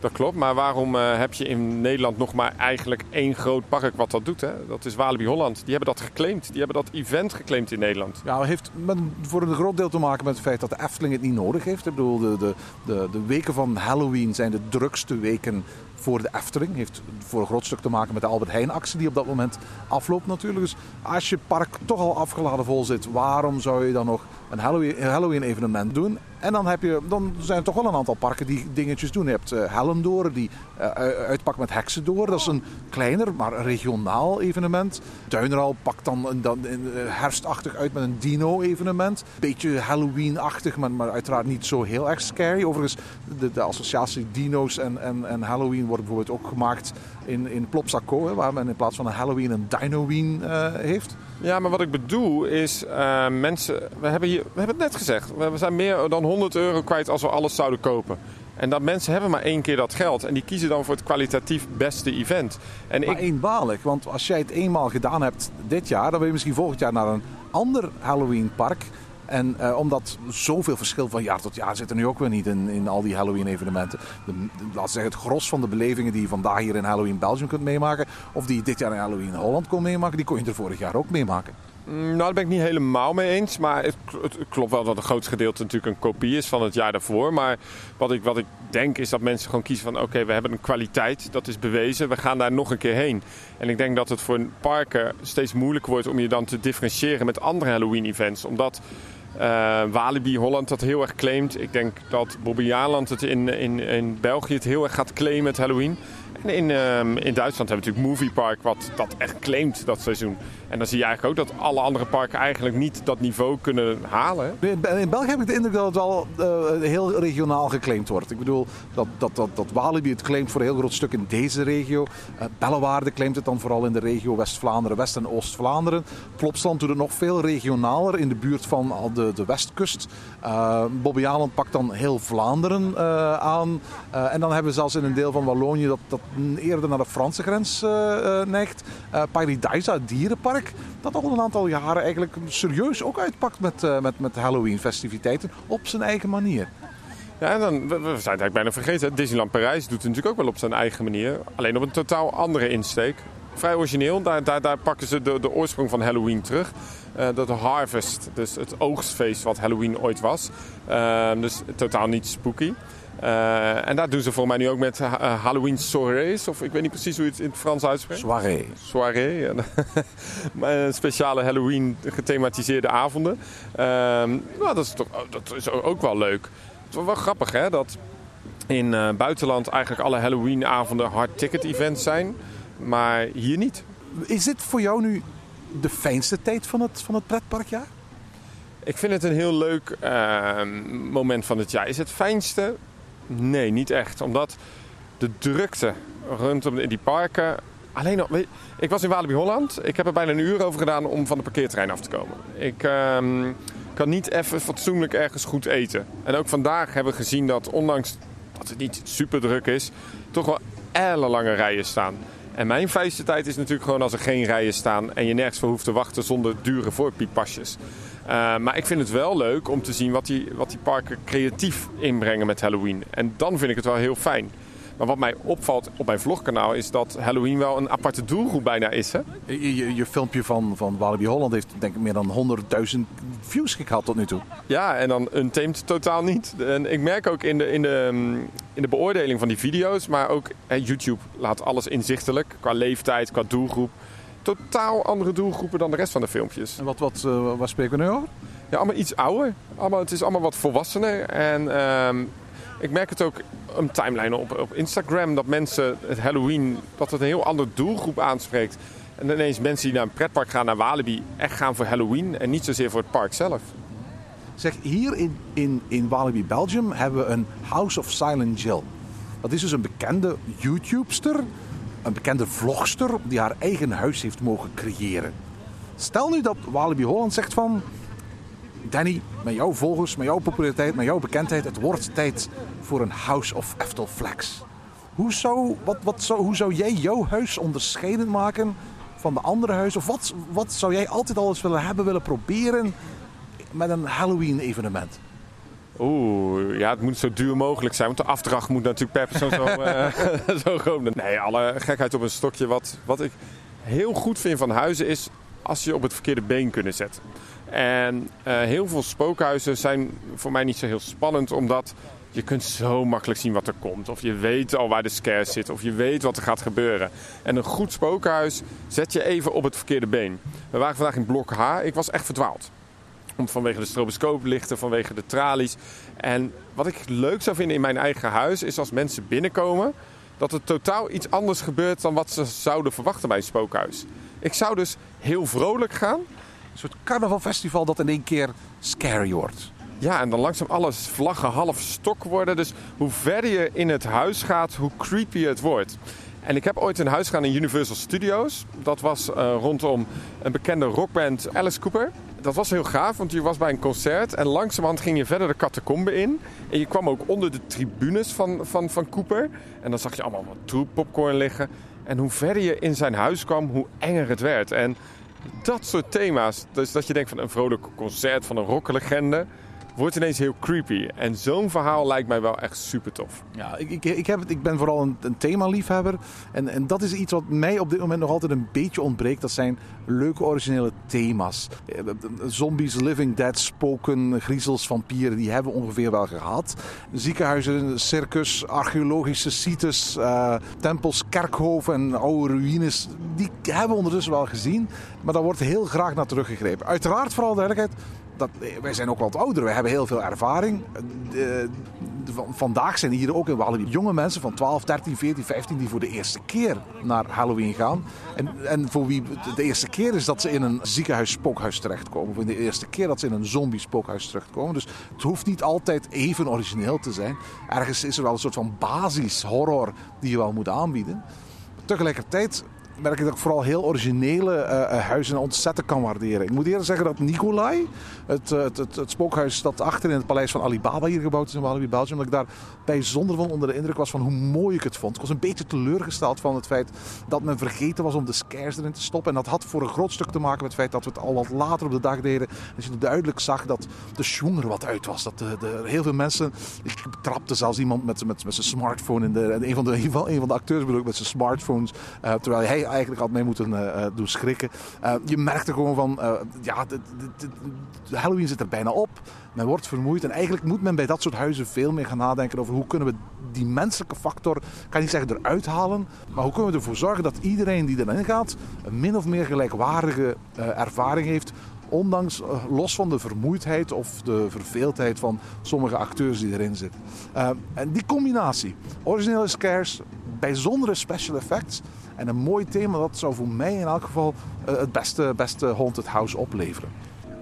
Dat klopt, maar waarom eh, heb je in Nederland nog maar eigenlijk één groot park wat dat doet? Hè? Dat is Walibi Holland. Die hebben dat geclaimd. Die hebben dat event geclaimd in Nederland. Ja, het heeft voor een groot deel te maken met het feit dat de Efteling het niet nodig heeft. Ik bedoel, de, de, de, de weken van Halloween zijn de drukste weken voor de Efteling. Heeft voor een groot stuk te maken met de Albert Heijn-actie die op dat moment afloopt natuurlijk. Dus als je park toch al afgeladen vol zit, waarom zou je dan nog een Halloween- een Halloween-evenement doen? En dan, heb je, dan zijn er toch wel een aantal parken die dingetjes doen. Je hebt eh Hellendoor, die uitpakt met Heksendoor. Dat is een kleiner, maar regionaal evenement. Duineral pakt dan, een, dan eh, herfstachtig uit met een dino-evenement. Beetje Halloween-achtig, maar, maar uiteraard niet zo heel erg scary. Overigens, de, de associatie dino's en, en, en Halloween wordt bijvoorbeeld ook gemaakt in, in Plopsaco. Waar men in plaats van een Halloween een Dinoween eh heeft. Ja, maar wat ik bedoel is, eh, mensen, we hebben, hier, we hebben het net gezegd, we zijn meer dan 100 euro kwijt als we alles zouden kopen. En dat mensen hebben maar één keer dat geld en die kiezen dan voor het kwalitatief beste event. En Maar ik, eenmalig, want als jij het eenmaal gedaan hebt dit jaar, dan wil je misschien volgend jaar naar een ander Halloween-park. En eh, omdat zoveel verschil van jaar tot jaar zit er nu ook weer niet in, in al die Halloween-evenementen. We zeggen, het gros van de belevingen die je vandaag hier in Halloween Belgium kunt meemaken, of die je dit jaar in Halloween Holland kon meemaken, die kon je er vorig jaar ook meemaken. Mm, nou, daar ben ik niet helemaal mee eens. Maar het, kl- het klopt wel dat een groot gedeelte natuurlijk een kopie is van het jaar daarvoor. Maar wat ik, wat ik denk is dat mensen gewoon kiezen van... oké, we hebben een kwaliteit, dat is bewezen. We gaan daar nog een keer heen. En ik denk dat het voor parken steeds moeilijker wordt... om je dan te differentiëren met andere Halloween-events. Omdat eh, Walibi Holland dat heel erg claimt. Ik denk dat Bobbejaanland het in, in, in België het heel erg gaat claimen, het Halloween. In, ehm, in Duitsland hebben we natuurlijk Movie Park, wat dat echt claimt dat seizoen. En dan zie je eigenlijk ook dat alle andere parken eigenlijk niet dat niveau kunnen halen. In België heb ik de indruk dat het wel eh, heel regionaal geclaimd wordt. Ik bedoel dat, dat, dat, dat Walibi het claimt voor een heel groot stuk in deze regio. Eh Bellewaarde claimt het dan vooral in de regio West-Vlaanderen, West- en Oost-Vlaanderen. Plopsland doet het nog veel regionaler in de buurt van de, de westkust. Uh, Bobbejaanland pakt dan heel Vlaanderen aan. En dan hebben we zelfs in een deel van Wallonië dat, dat eerder naar de Franse grens eh, eh, neigt. Eh Paradise, het dierenpark, dat al een aantal jaren eigenlijk serieus ook uitpakt met, met, met Halloween-festiviteiten op zijn eigen manier. Ja, en dan, we zijn het eigenlijk bijna vergeten. Disneyland Parijs doet het natuurlijk ook wel op zijn eigen manier. Alleen op een totaal andere insteek. Vrij origineel. Daar, daar, daar pakken ze de, de oorsprong van Halloween terug. Eh dat Harvest, dus het oogstfeest wat Halloween ooit was. Dus totaal niet spooky. Eh, en daar doen ze voor mij nu ook met eh, Halloween soirees. Of ik weet niet precies hoe je het in het Frans uitspreekt. Soirée. soirée. ja. Speciale Halloween gethematiseerde avonden. Ehm, nou, dat, is toch, dat is ook wel leuk. Het is wel, wel grappig hè, dat in eh buitenland eigenlijk alle Halloween avonden hard ticket events zijn. Maar hier niet. Is dit voor jou nu de fijnste tijd van het, van het pretparkjaar? Ik vind het een heel leuk ehm, moment van het jaar. Is het fijnste? Nee, niet echt. Omdat de drukte rondom die parken Alleen ik was in Walibi Holland. Ik heb er bijna een uur over gedaan om van de parkeerterrein af te komen. Ik ehm, kan niet even fatsoenlijk ergens goed eten. En ook vandaag hebben we gezien dat ondanks dat het niet super druk is, toch wel ellenlange rijen staan. En mijn fijnste tijd is natuurlijk gewoon als er geen rijen staan en je nergens voor hoeft te wachten zonder dure voorpieppasjes. Uh, maar ik vind het wel leuk om te zien wat die, wat die parken creatief inbrengen met Halloween. En dan vind ik het wel heel fijn. Maar wat mij opvalt op mijn vlogkanaal is dat Halloween wel een aparte doelgroep bijna is. Hè? Je, je, je filmpje van, van Walibi Holland heeft denk ik meer dan 100.000 views gehad tot nu toe. Ja, en dan Untamed totaal niet. En ik merk ook in de, in, de, in de beoordeling van die video's, maar ook hè, YouTube laat alles inzichtelijk. Qua leeftijd, qua doelgroep. Totaal andere doelgroepen dan de rest van de filmpjes. En wat, wat, uh, waar spreken we nu over? Ja, allemaal iets ouder. Allemaal, het is allemaal wat volwassener. En uh, ik merk het ook een timeline op, op Instagram dat mensen het Halloween, dat het een heel andere doelgroep aanspreekt. En ineens mensen die naar een pretpark gaan, naar Walibi, echt gaan voor Halloween en niet zozeer voor het park zelf. Zeg, hier in, in, in Walibi Belgium hebben we een House of Silent Jill. Dat is dus een bekende YouTubester, een bekende vlogster die haar eigen huis heeft mogen creëren. Stel nu dat Walibi Holland zegt van... Danny, met jouw volgers, met jouw populariteit, met jouw bekendheid, het wordt tijd voor een House of Eftel Flex. Hoe zou, wat, wat zou, hoe zou jij jouw huis onderscheiden maken van de andere huizen? Of wat, wat zou jij altijd al eens willen hebben, willen proberen met een Halloween evenement? Oeh, ja, het moet zo duur mogelijk zijn. Want de afdracht moet natuurlijk per persoon zo, uh, zo gewoon. Nee, alle gekheid op een stokje. Wat, wat ik heel goed vind van huizen is als je op het verkeerde been kunnen zetten. En uh, heel veel spookhuizen zijn voor mij niet zo heel spannend, omdat je kunt zo makkelijk zien wat er komt. Of je weet al waar de scare zit, of je weet wat er gaat gebeuren. En een goed spookhuis zet je even op het verkeerde been. We waren vandaag in blok H. Ik was echt verdwaald. Om, vanwege de stroboscooplichten, vanwege de tralies. En wat ik leuk zou vinden in mijn eigen huis is als mensen binnenkomen... dat er totaal iets anders gebeurt dan wat ze zouden verwachten bij een spookhuis. Ik zou dus heel vrolijk gaan. Een soort carnavalfestival dat in één keer scary wordt. Ja, en dan langzaam alles vlaggen half stok worden. Dus hoe verder je in het huis gaat, hoe creepier het wordt. En ik heb ooit een huis gedaan in Universal Studios. Dat was uh, rondom een bekende rockband Alice Cooper. Dat was heel gaaf, want je was bij een concert en langzamerhand ging je verder de catacombe in. En je kwam ook onder de tribunes van, van, van Cooper. En dan zag je allemaal wat troep popcorn liggen. En hoe verder je in zijn huis kwam, hoe enger het werd. En dat soort thema's, dus dat je denkt van een vrolijk concert van een rocklegende wordt ineens heel creepy. En zo'n verhaal lijkt mij wel echt super tof. Ja, ik, ik, ik, heb ik ben vooral een, een themaliefhebber. En, en dat is iets wat mij op dit moment nog altijd een beetje ontbreekt. Dat zijn leuke originele thema's. Zombies, living dead, spoken, griezels, vampieren, die hebben we ongeveer wel gehad. Ziekenhuizen, circus, archeologische sites, uh, tempels, kerkhoven en oude ruïnes. Die hebben we ondertussen wel gezien. Maar daar wordt heel graag naar teruggegrepen. Uiteraard, vooral duidelijkheid, wij zijn ook wat ouder, wij hebben heel veel ervaring. Vandaag zijn hier ook in Walibi jonge mensen van 12, 13, 14, 15 die voor de eerste keer naar Halloween gaan. En, en voor wie de eerste keer is dat ze in een ziekenhuis spookhuis terechtkomen. Voor de eerste keer dat ze in een zombie spookhuis terechtkomen. Dus het hoeft niet altijd even origineel te zijn. Ergens is er wel een soort van basis horror die je wel moet aanbieden. Tegelijkertijd merk ik dat ik vooral heel originele uh, huizen ontzettend kan waarderen. Ik moet eerder zeggen dat Nicolai, het, het, het, het, spookhuis dat achter in het paleis van Alibaba hier gebouwd is in Walibi, Belgium, dat ik daar bijzonder van onder de indruk was van hoe mooi ik het vond. Ik was een beetje teleurgesteld van het feit dat men vergeten was om de scares erin te stoppen. En dat had voor een groot stuk te maken met het feit dat we het al wat later op de dag deden. Dus je duidelijk zag dat de schwung er wat uit was. Dat de, de, heel veel mensen, ik trapte zelfs iemand met, met, met zijn smartphone in de, en een van de, een van de acteurs bedoel ik met zijn smartphones, terwijl hij eigenlijk had mee moeten uh, doen schrikken. Uh, je merkte gewoon van, uh, ja, Halloween zit er bijna op. Men wordt vermoeid en eigenlijk moet men bij dat soort huizen veel meer gaan nadenken over hoe kunnen we die menselijke factor, kan niet zeggen eruit halen, maar hoe kunnen we ervoor zorgen dat iedereen die erin gaat een min of meer gelijkwaardige ervaring heeft ondanks, los van de vermoeidheid of de verveeldheid van sommige acteurs die erin zitten. En die combinatie, originele scares, bijzondere special effects en een mooi thema, dat zou voor mij in elk geval uh, het beste, beste Haunted House opleveren.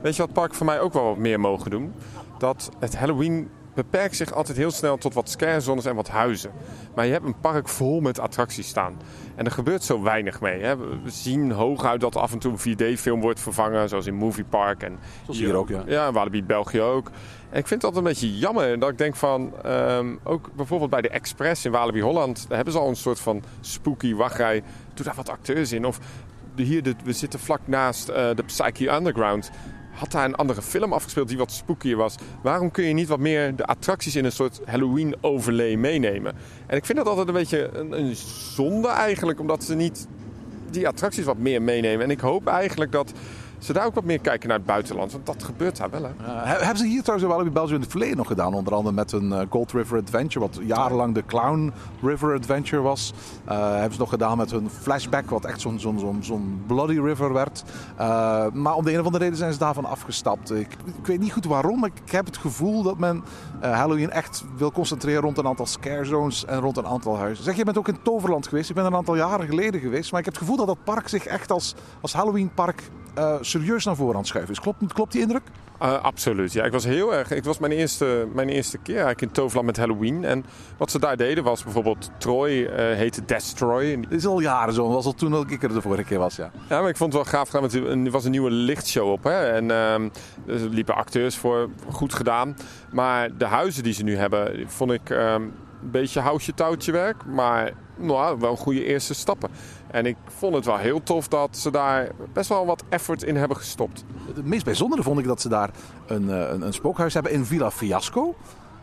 Weet je wat park voor mij ook wel meer mogen doen? Dat het Halloween beperkt zich altijd heel snel tot wat scarezones en wat huizen. Maar je hebt een park vol met attracties staan. En er gebeurt zo weinig mee. Hè. We zien hooguit dat af en toe een 4D-film wordt vervangen, zoals in Movie Park. En Zoals hier ook, ja. Ja, Walibi België ook. En ik vind dat een beetje jammer. Dat ik denk van, ehm, ook bijvoorbeeld bij de Express in Walibi Holland... daar hebben ze al een soort van spooky wachtrij. Doe daar wat acteurs in. Of hier, de, we zitten vlak naast eh, de Psyche Underground had daar een andere film afgespeeld die wat spookier was. Waarom kun je niet wat meer de attracties in een soort Halloween-overlay meenemen? En ik vind dat altijd een beetje een, een zonde eigenlijk, omdat ze niet die attracties wat meer meenemen. En ik hoop eigenlijk dat ze daar ook wat meer kijken naar het buitenland. Want dat gebeurt daar wel, hè? Uh, hebben ze hier trouwens in Walibi Belgium in het verleden nog gedaan? Onder andere met een Gold River Adventure, wat jarenlang de Clown River Adventure was. Uh, hebben ze nog gedaan met hun flashback, wat echt zo'n Bloody River werd. maar om de een of andere reden zijn ze daarvan afgestapt. Ik, ik weet niet goed waarom, maar ik heb het gevoel dat men Halloween echt wil concentreren rond een aantal scare zones en rond een aantal huizen. Zeg, je bent ook in Toverland geweest. Ik ben een aantal jaren geleden geweest. Maar ik heb het gevoel dat dat park zich echt als, als Halloween park uh, serieus naar voren aan het schuiven is. Klopt, klopt die indruk? Uh, absoluut. Ja, ik was heel erg. Ik was mijn eerste, mijn eerste keer eigenlijk in Toverland met Halloween. En wat ze daar deden was bijvoorbeeld Troy uh, heette Destroy. Dit is al jaren zo. Was al toen dat ik er de vorige keer was. Ja, ja maar ik vond het wel gaaf gedaan. Want er was een nieuwe lichtshow op. Hè? En uh, er liepen acteurs voor. Goed gedaan. Maar de huizen die ze nu hebben, vond ik een beetje houtje touwtje werk. Maar nou, wel goede eerste stappen. En ik vond het wel heel tof dat ze daar best wel wat effort in hebben gestopt. Het meest bijzondere vond ik dat ze daar een, een, een spookhuis hebben in Villa Fiasco.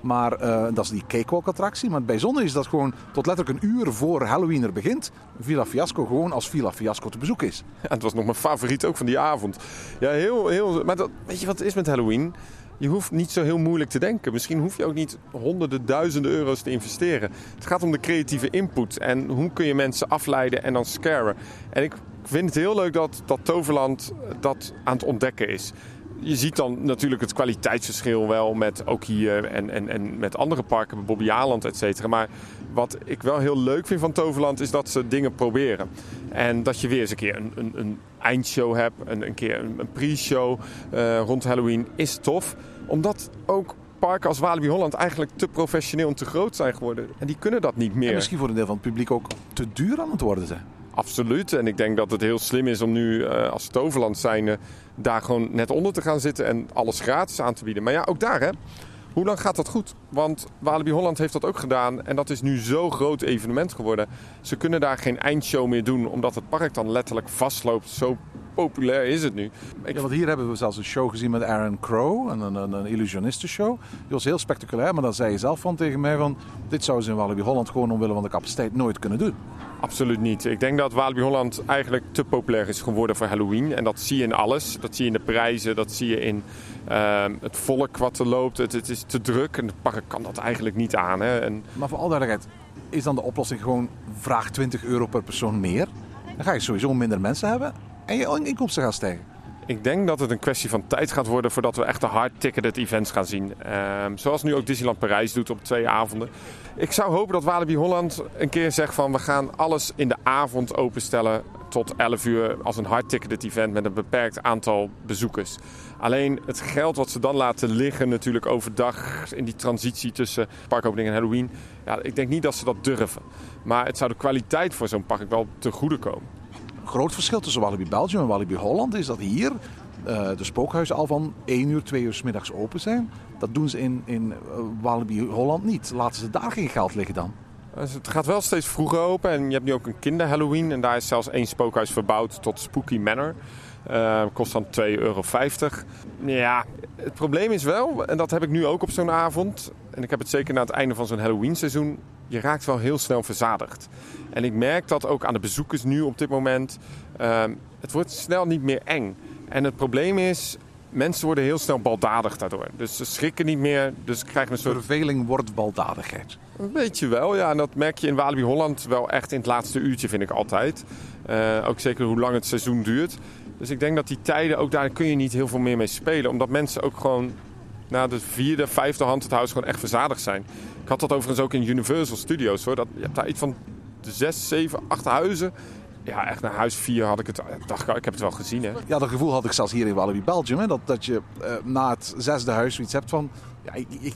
Maar uh, dat is die cakewalk-attractie. Maar het bijzondere is dat gewoon tot letterlijk een uur voor Halloween er begint... Villa Fiasco gewoon als Villa Fiasco te bezoek is. Ja, het was nog mijn favoriet ook van die avond. Ja, heel... heel maar dat, weet je wat het is met Halloween? Je hoeft niet zo heel moeilijk te denken. Misschien hoef je ook niet honderden, duizenden euro's te investeren. Het gaat om de creatieve input en hoe kun je mensen afleiden en dan scaren. En ik vind het heel leuk dat, dat Toverland dat aan het ontdekken is. Je ziet dan natuurlijk het kwaliteitsverschil wel met ook hier en, en, en met andere parken, Bobby Aland, et cetera. Maar wat ik wel heel leuk vind van Toverland is dat ze dingen proberen. En dat je weer eens een keer een, een, eindshow hebt, een, een keer een, pre-show uh, rond Halloween, is tof omdat ook parken als Walibi Holland eigenlijk te professioneel en te groot zijn geworden. En die kunnen dat niet meer. En misschien voor een deel van het publiek ook te duur aan het worden zijn. Absoluut. En ik denk dat het heel slim is om nu uh, als Toverland zijn daar gewoon net onder te gaan zitten en alles gratis aan te bieden. Maar ja, ook daar hè. Hoe lang gaat dat goed? Want Walibi Holland heeft dat ook gedaan en dat is nu zo'n groot evenement geworden. Ze kunnen daar geen eindshow meer doen omdat het park dan letterlijk vastloopt. Zo populair is het nu. Ik... Ja, want hier hebben we zelfs een show gezien met Aaron Crow, een, een, een illusionistenshow. Die was heel spectaculair, maar dan zei je zelf van tegen mij van... dit zouden ze in Walibi Holland gewoon omwille van de capaciteit nooit kunnen doen. Absoluut niet. Ik denk dat Walibi Holland eigenlijk te populair is geworden voor Halloween. En dat zie je in alles. Dat zie je in de prijzen, dat zie je in uh, het volk wat er loopt. Het, het, is te druk en het park kan dat eigenlijk niet aan. Hè. En... Maar voor al duidelijkheid, is dan de oplossing gewoon vraag 20 euro per persoon meer? Dan ga je sowieso minder mensen hebben en je inkomsten gaan stijgen. Ik denk dat het een kwestie van tijd gaat worden voordat we echt de hard-ticketed events gaan zien. Um, zoals nu ook Disneyland Parijs doet op twee avonden. Ik zou hopen dat Walibi Holland een keer zegt van we gaan alles in de avond openstellen tot 11 uur als een hard-ticketed event met een beperkt aantal bezoekers. Alleen het geld wat ze dan laten liggen natuurlijk overdag in die transitie tussen parkopening en Halloween. Ja, ik denk niet dat ze dat durven. Maar het zou de kwaliteit voor zo'n park wel te goede komen groot verschil tussen Walibi Belgium en Walibi Holland is dat hier uh, de spookhuizen al van 1 uur, 2 uur s middags open zijn. Dat doen ze in, in uh, Walibi Holland niet. Laten ze daar geen geld liggen dan? Dus het gaat wel steeds vroeger open. En je hebt nu ook een kinder Halloween. En daar is zelfs één spookhuis verbouwd tot Spooky Manor. Uh, kost dan 2,50 euro. Ja, het probleem is wel, en dat heb ik nu ook op zo'n avond. En ik heb het zeker na het einde van zo'n Halloween seizoen. Je raakt wel heel snel verzadigd. En ik merk dat ook aan de bezoekers nu op dit moment. Uh, het wordt snel niet meer eng. En het probleem is, mensen worden heel snel baldadig daardoor. Dus ze schrikken niet meer, dus krijgen een soort... Verveling wordt baldadigheid. Een beetje wel, ja. En dat merk je in Walibi Holland wel echt in het laatste uurtje, vind ik altijd. Uh, ook zeker hoe lang het seizoen duurt. Dus ik denk dat die tijden, ook daar kun je niet heel veel meer mee spelen. Omdat mensen ook gewoon na de vierde, vijfde hand het huis gewoon echt verzadigd zijn. Had dat overigens ook in Universal Studios hoor. Dat, je hebt daar iets van zes, zeven, acht huizen. Ja, echt naar huis 4 had ik het. Dacht ik, ik heb het wel gezien. Hè? Ja, dat gevoel had ik zelfs hier in Walibi Belgium. Hè, dat, dat je uh, na het zesde huis zoiets hebt van.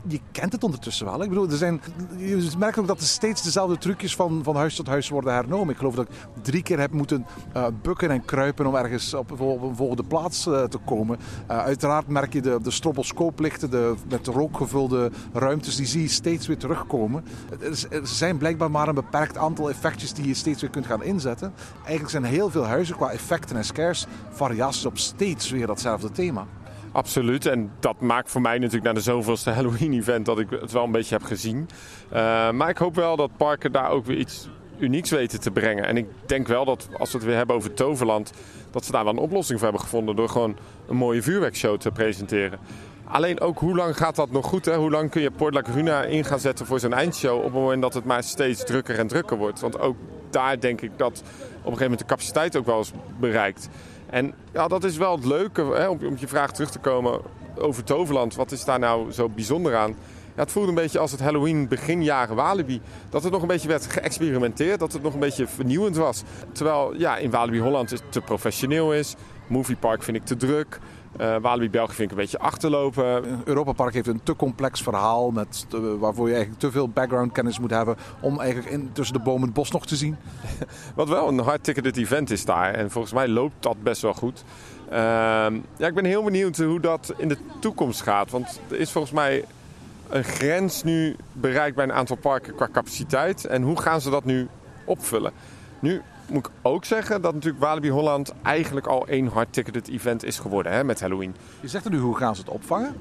Je, kent het ondertussen wel. Ik bedoel, er zijn, je merkt ook dat er steeds dezelfde trucjes van, van huis tot huis worden hernomen. Ik geloof dat ik drie keer heb moeten eh, bukken en kruipen om ergens op, op een volgende plaats eh, te komen. Eh, uiteraard merk je de, de stroboscooplichten, de met rook gevulde ruimtes, die zie je steeds weer terugkomen. Er, er zijn blijkbaar maar een beperkt aantal effectjes die je steeds weer kunt gaan inzetten. Eigenlijk zijn heel veel huizen qua effecten en scares variaties op steeds weer datzelfde thema. Absoluut. En dat maakt voor mij natuurlijk na de zoveelste Halloween-event dat ik het wel een beetje heb gezien. Eh, maar ik hoop wel dat parken daar ook weer iets unieks weten te brengen. En ik denk wel dat als we het weer hebben over Toverland, dat ze daar wel een oplossing voor hebben gevonden door gewoon een mooie vuurwerkshow te presenteren. Alleen ook hoe lang gaat dat nog goed? Hè? Hoe lang kun je Port Laguna in gaan zetten voor zo'n eindshow op het moment dat het maar steeds drukker en drukker wordt? Want ook daar denk ik dat op een gegeven moment de capaciteit ook wel is bereikt. En ja, dat is wel het leuke, hè, om, om je vraag terug te komen over Toverland. Wat is daar nou zo bijzonder aan? Ja, het voelde een beetje als het Halloween beginjaren Walibi. Dat het nog een beetje werd geëxperimenteerd, dat het nog een beetje vernieuwend was. Terwijl ja, in Walibi Holland het te professioneel is. Movie Park vind ik te druk. Eh, Walibi België vind ik een beetje achterlopen. Europa Park heeft een te complex verhaal met, eh, waarvoor je eigenlijk te veel background kennis moet hebben om eigenlijk in, tussen de bomen het bos nog te zien. Wat wel een hard-ticketed event is daar. En volgens mij loopt dat best wel goed. Ehm, ja, ik ben heel benieuwd hoe dat in de toekomst gaat. Want er is volgens mij een grens nu bereikt bij een aantal parken qua capaciteit. En hoe gaan ze dat nu opvullen? Nu moet ik ook zeggen dat natuurlijk Walibi Holland eigenlijk al één hard-ticketed event is geworden hè, met Halloween. Je zegt nu, hoe gaan ze het opvangen?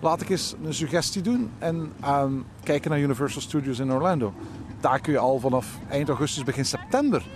Laat ik eens een suggestie doen en ehm, kijken naar Universal Studios in Orlando. Daar kun je al vanaf eind augustus, begin september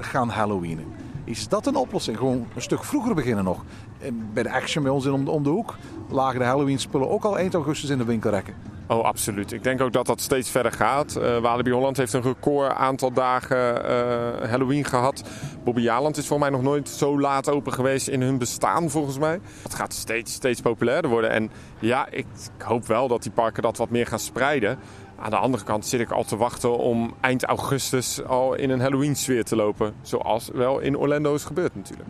gaan Halloweenen. Is dat een oplossing? Gewoon een stuk vroeger beginnen nog. En Bij de Action bij ons in om de, om de hoek lagen de Halloween spullen ook al eind augustus in de winkelrekken. Oh, absoluut. Ik denk ook dat dat steeds verder gaat. Eh Walibi Holland heeft een record aantal dagen eh, Halloween gehad. Bobby Jaland is voor mij nog nooit zo laat open geweest in hun bestaan, volgens mij. Het gaat steeds, steeds populairder worden. En ja, ik, ik hoop wel dat die parken dat wat meer gaan spreiden. Aan de andere kant zit ik al te wachten om eind augustus al in een Halloween-sfeer te lopen. Zoals wel in Orlando is gebeurd natuurlijk.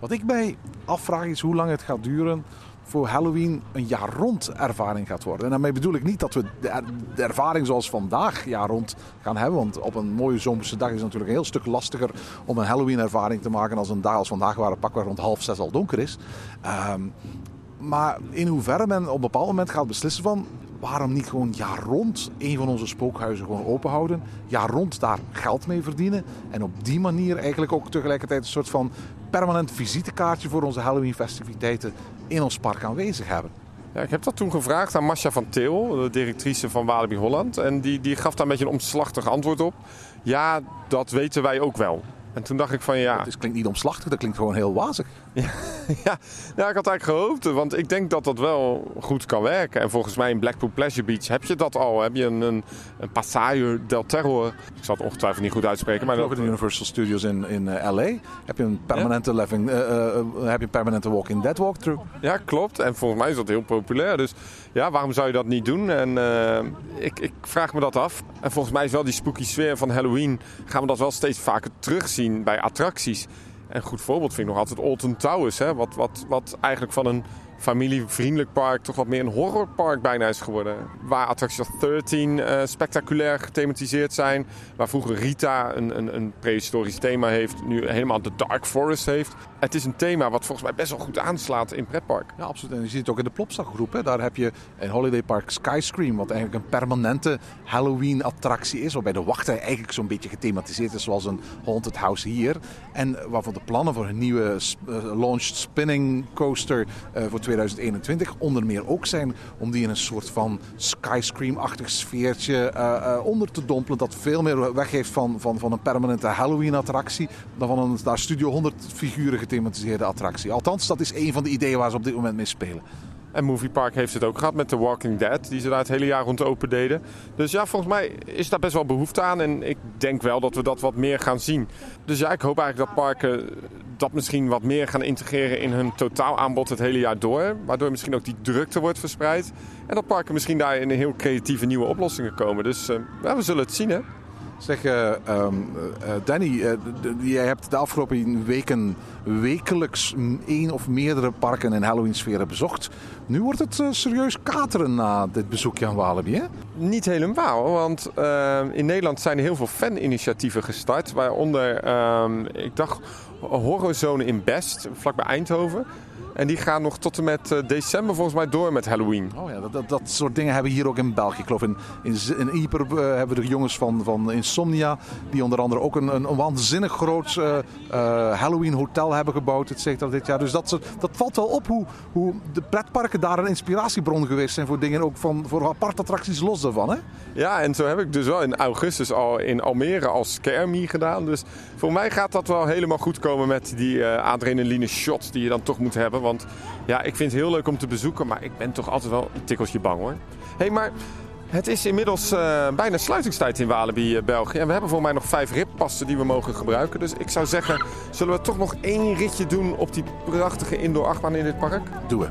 Wat ik mij afvraag is hoe lang het gaat duren voor Halloween een jaar rond ervaring gaat worden. En daarmee bedoel ik niet dat we de, er- ervaring zoals vandaag jaar rond gaan hebben. Want op een mooie zomerse dag is het natuurlijk een heel stuk lastiger om een Halloween ervaring te maken als een dag als vandaag waar het pakweg rond half zes al donker is. Ehm, maar in hoeverre men op een bepaald moment gaat beslissen van waarom niet gewoon jaar rond een van onze spookhuizen gewoon open houden. Jaar rond daar geld mee verdienen. En op die manier eigenlijk ook tegelijkertijd een soort van permanent visitekaartje voor onze Halloween festiviteiten in ons park aanwezig hebben. Ja, ik heb dat toen gevraagd aan Masha van Til, de directrice van Walibi Holland. En die, die gaf daar een beetje een omslachtig antwoord op. Ja, dat weten wij ook wel. En toen dacht ik van ja, Het klinkt niet omslachtig, dat klinkt gewoon heel wazig. Ja, ja, ik had eigenlijk gehoopt. Want ik denk dat dat wel goed kan werken. En volgens mij in Blackpool Pleasure Beach heb je dat al. Heb je een, een, een del Terror. Ik zal het ongetwijfeld niet goed uitspreken. Maar ook in de Universal Studios in, in eh, LA heb je een permanente, living, eh, eh, heb je een permanente Walking Dead walkthrough. Ja, klopt. En volgens mij is dat heel populair. Dus ja, waarom zou je dat niet doen? En ik, ik vraag me dat af. En volgens mij is wel die spooky sfeer van Halloween... gaan we dat wel steeds vaker terugzien bij attracties. En een goed voorbeeld vind ik nog altijd Alton Towers. Hè? Wat, wat, wat eigenlijk van een familievriendelijk park... toch wat meer een horrorpark bijna is geworden. Waar attracties als 13 eh, spectaculair gethematiseerd zijn. Waar vroeger Rita een, een, een prehistorisch thema heeft. Nu helemaal de Dark Forest heeft. Het is een thema wat volgens mij best wel goed aanslaat in pretpark. Ja, absoluut. En je ziet het ook in de Plopsa-groep. hè. Daar heb je in Holiday Park Skyscream, wat eigenlijk een permanente Halloween-attractie is. Waarbij de wachtrij eigenlijk zo'n beetje gethematiseerd is, zoals een Haunted House hier. En waarvan de plannen voor een nieuwe eh, launched spinning coaster eh, voor 2021 onder meer ook zijn om die in een soort van Skyscream-achtig sfeertje eh, onder te dompelen. Dat veel meer weggeeft van, van, van een permanente Halloween-attractie dan van een daar Studio 100 figuren gethematiseerde attractie. Althans, dat is een van de ideeën waar ze op dit moment mee spelen. En Movie Park heeft het ook gehad met The Walking Dead, die ze daar het hele jaar rond open deden. Dus ja, volgens mij is daar best wel behoefte aan. En ik denk wel dat we dat wat meer gaan zien. Dus ja, ik hoop eigenlijk dat parken dat misschien wat meer gaan integreren in hun totaalaanbod het hele jaar door. Waardoor misschien ook die drukte wordt verspreid. En dat parken misschien daar in heel creatieve nieuwe oplossingen komen. Dus eh, we zullen het zien hè. Zeg, eh, ehm, eh, Danny, eh, d- d- jij hebt de afgelopen weken wekelijks één of meerdere parken in Halloween-sferen bezocht. Nu wordt het serieus kateren na dit bezoekje aan Walibi, hè? Niet helemaal, want eh, in Nederland zijn heel veel faninitiatieven gestart. Waaronder, ehm, ik dacht, Horrorzone in Best, vlakbij Eindhoven. En die gaan nog tot en met eh, december volgens mij door met Halloween. Oh ja, dat, dat, dat soort dingen hebben we hier ook in België. Ik geloof in, in, in Ieper eh, hebben we de jongens van, van Insomnia. Die onder andere ook een, een, een waanzinnig groot eh, Halloween hotel hebben gebouwd. Et cetera, dit jaar. Dus dat, soort- dat valt wel op hoe, hoe de pretparken daar een inspiratiebron geweest zijn voor dingen. Ook van, voor aparte attracties los daarvan. Hè? Ja, en zo heb ik dus wel in augustus al in Almere als kermie gedaan. Dus voor mij gaat dat wel helemaal goed komen met die adrenaline shots die je dan toch moet hebben. Want ja, ik vind het heel leuk om te bezoeken, maar ik ben toch altijd wel een tikkeltje bang hoor. hey, maar het is inmiddels eh, bijna sluitingstijd in Walibi, eh, België. En we hebben voor mij nog vijf rippassen die we mogen gebruiken. Dus ik zou zeggen, zullen we toch nog één ritje doen op die prachtige indoor achtbaan in dit park? Doen we.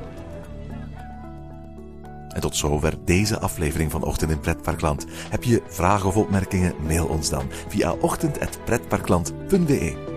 En tot zover deze aflevering van Ochtend in Pretparkland. Heb je vragen of opmerkingen? Mail ons dan via ochtend.pretparkland.be.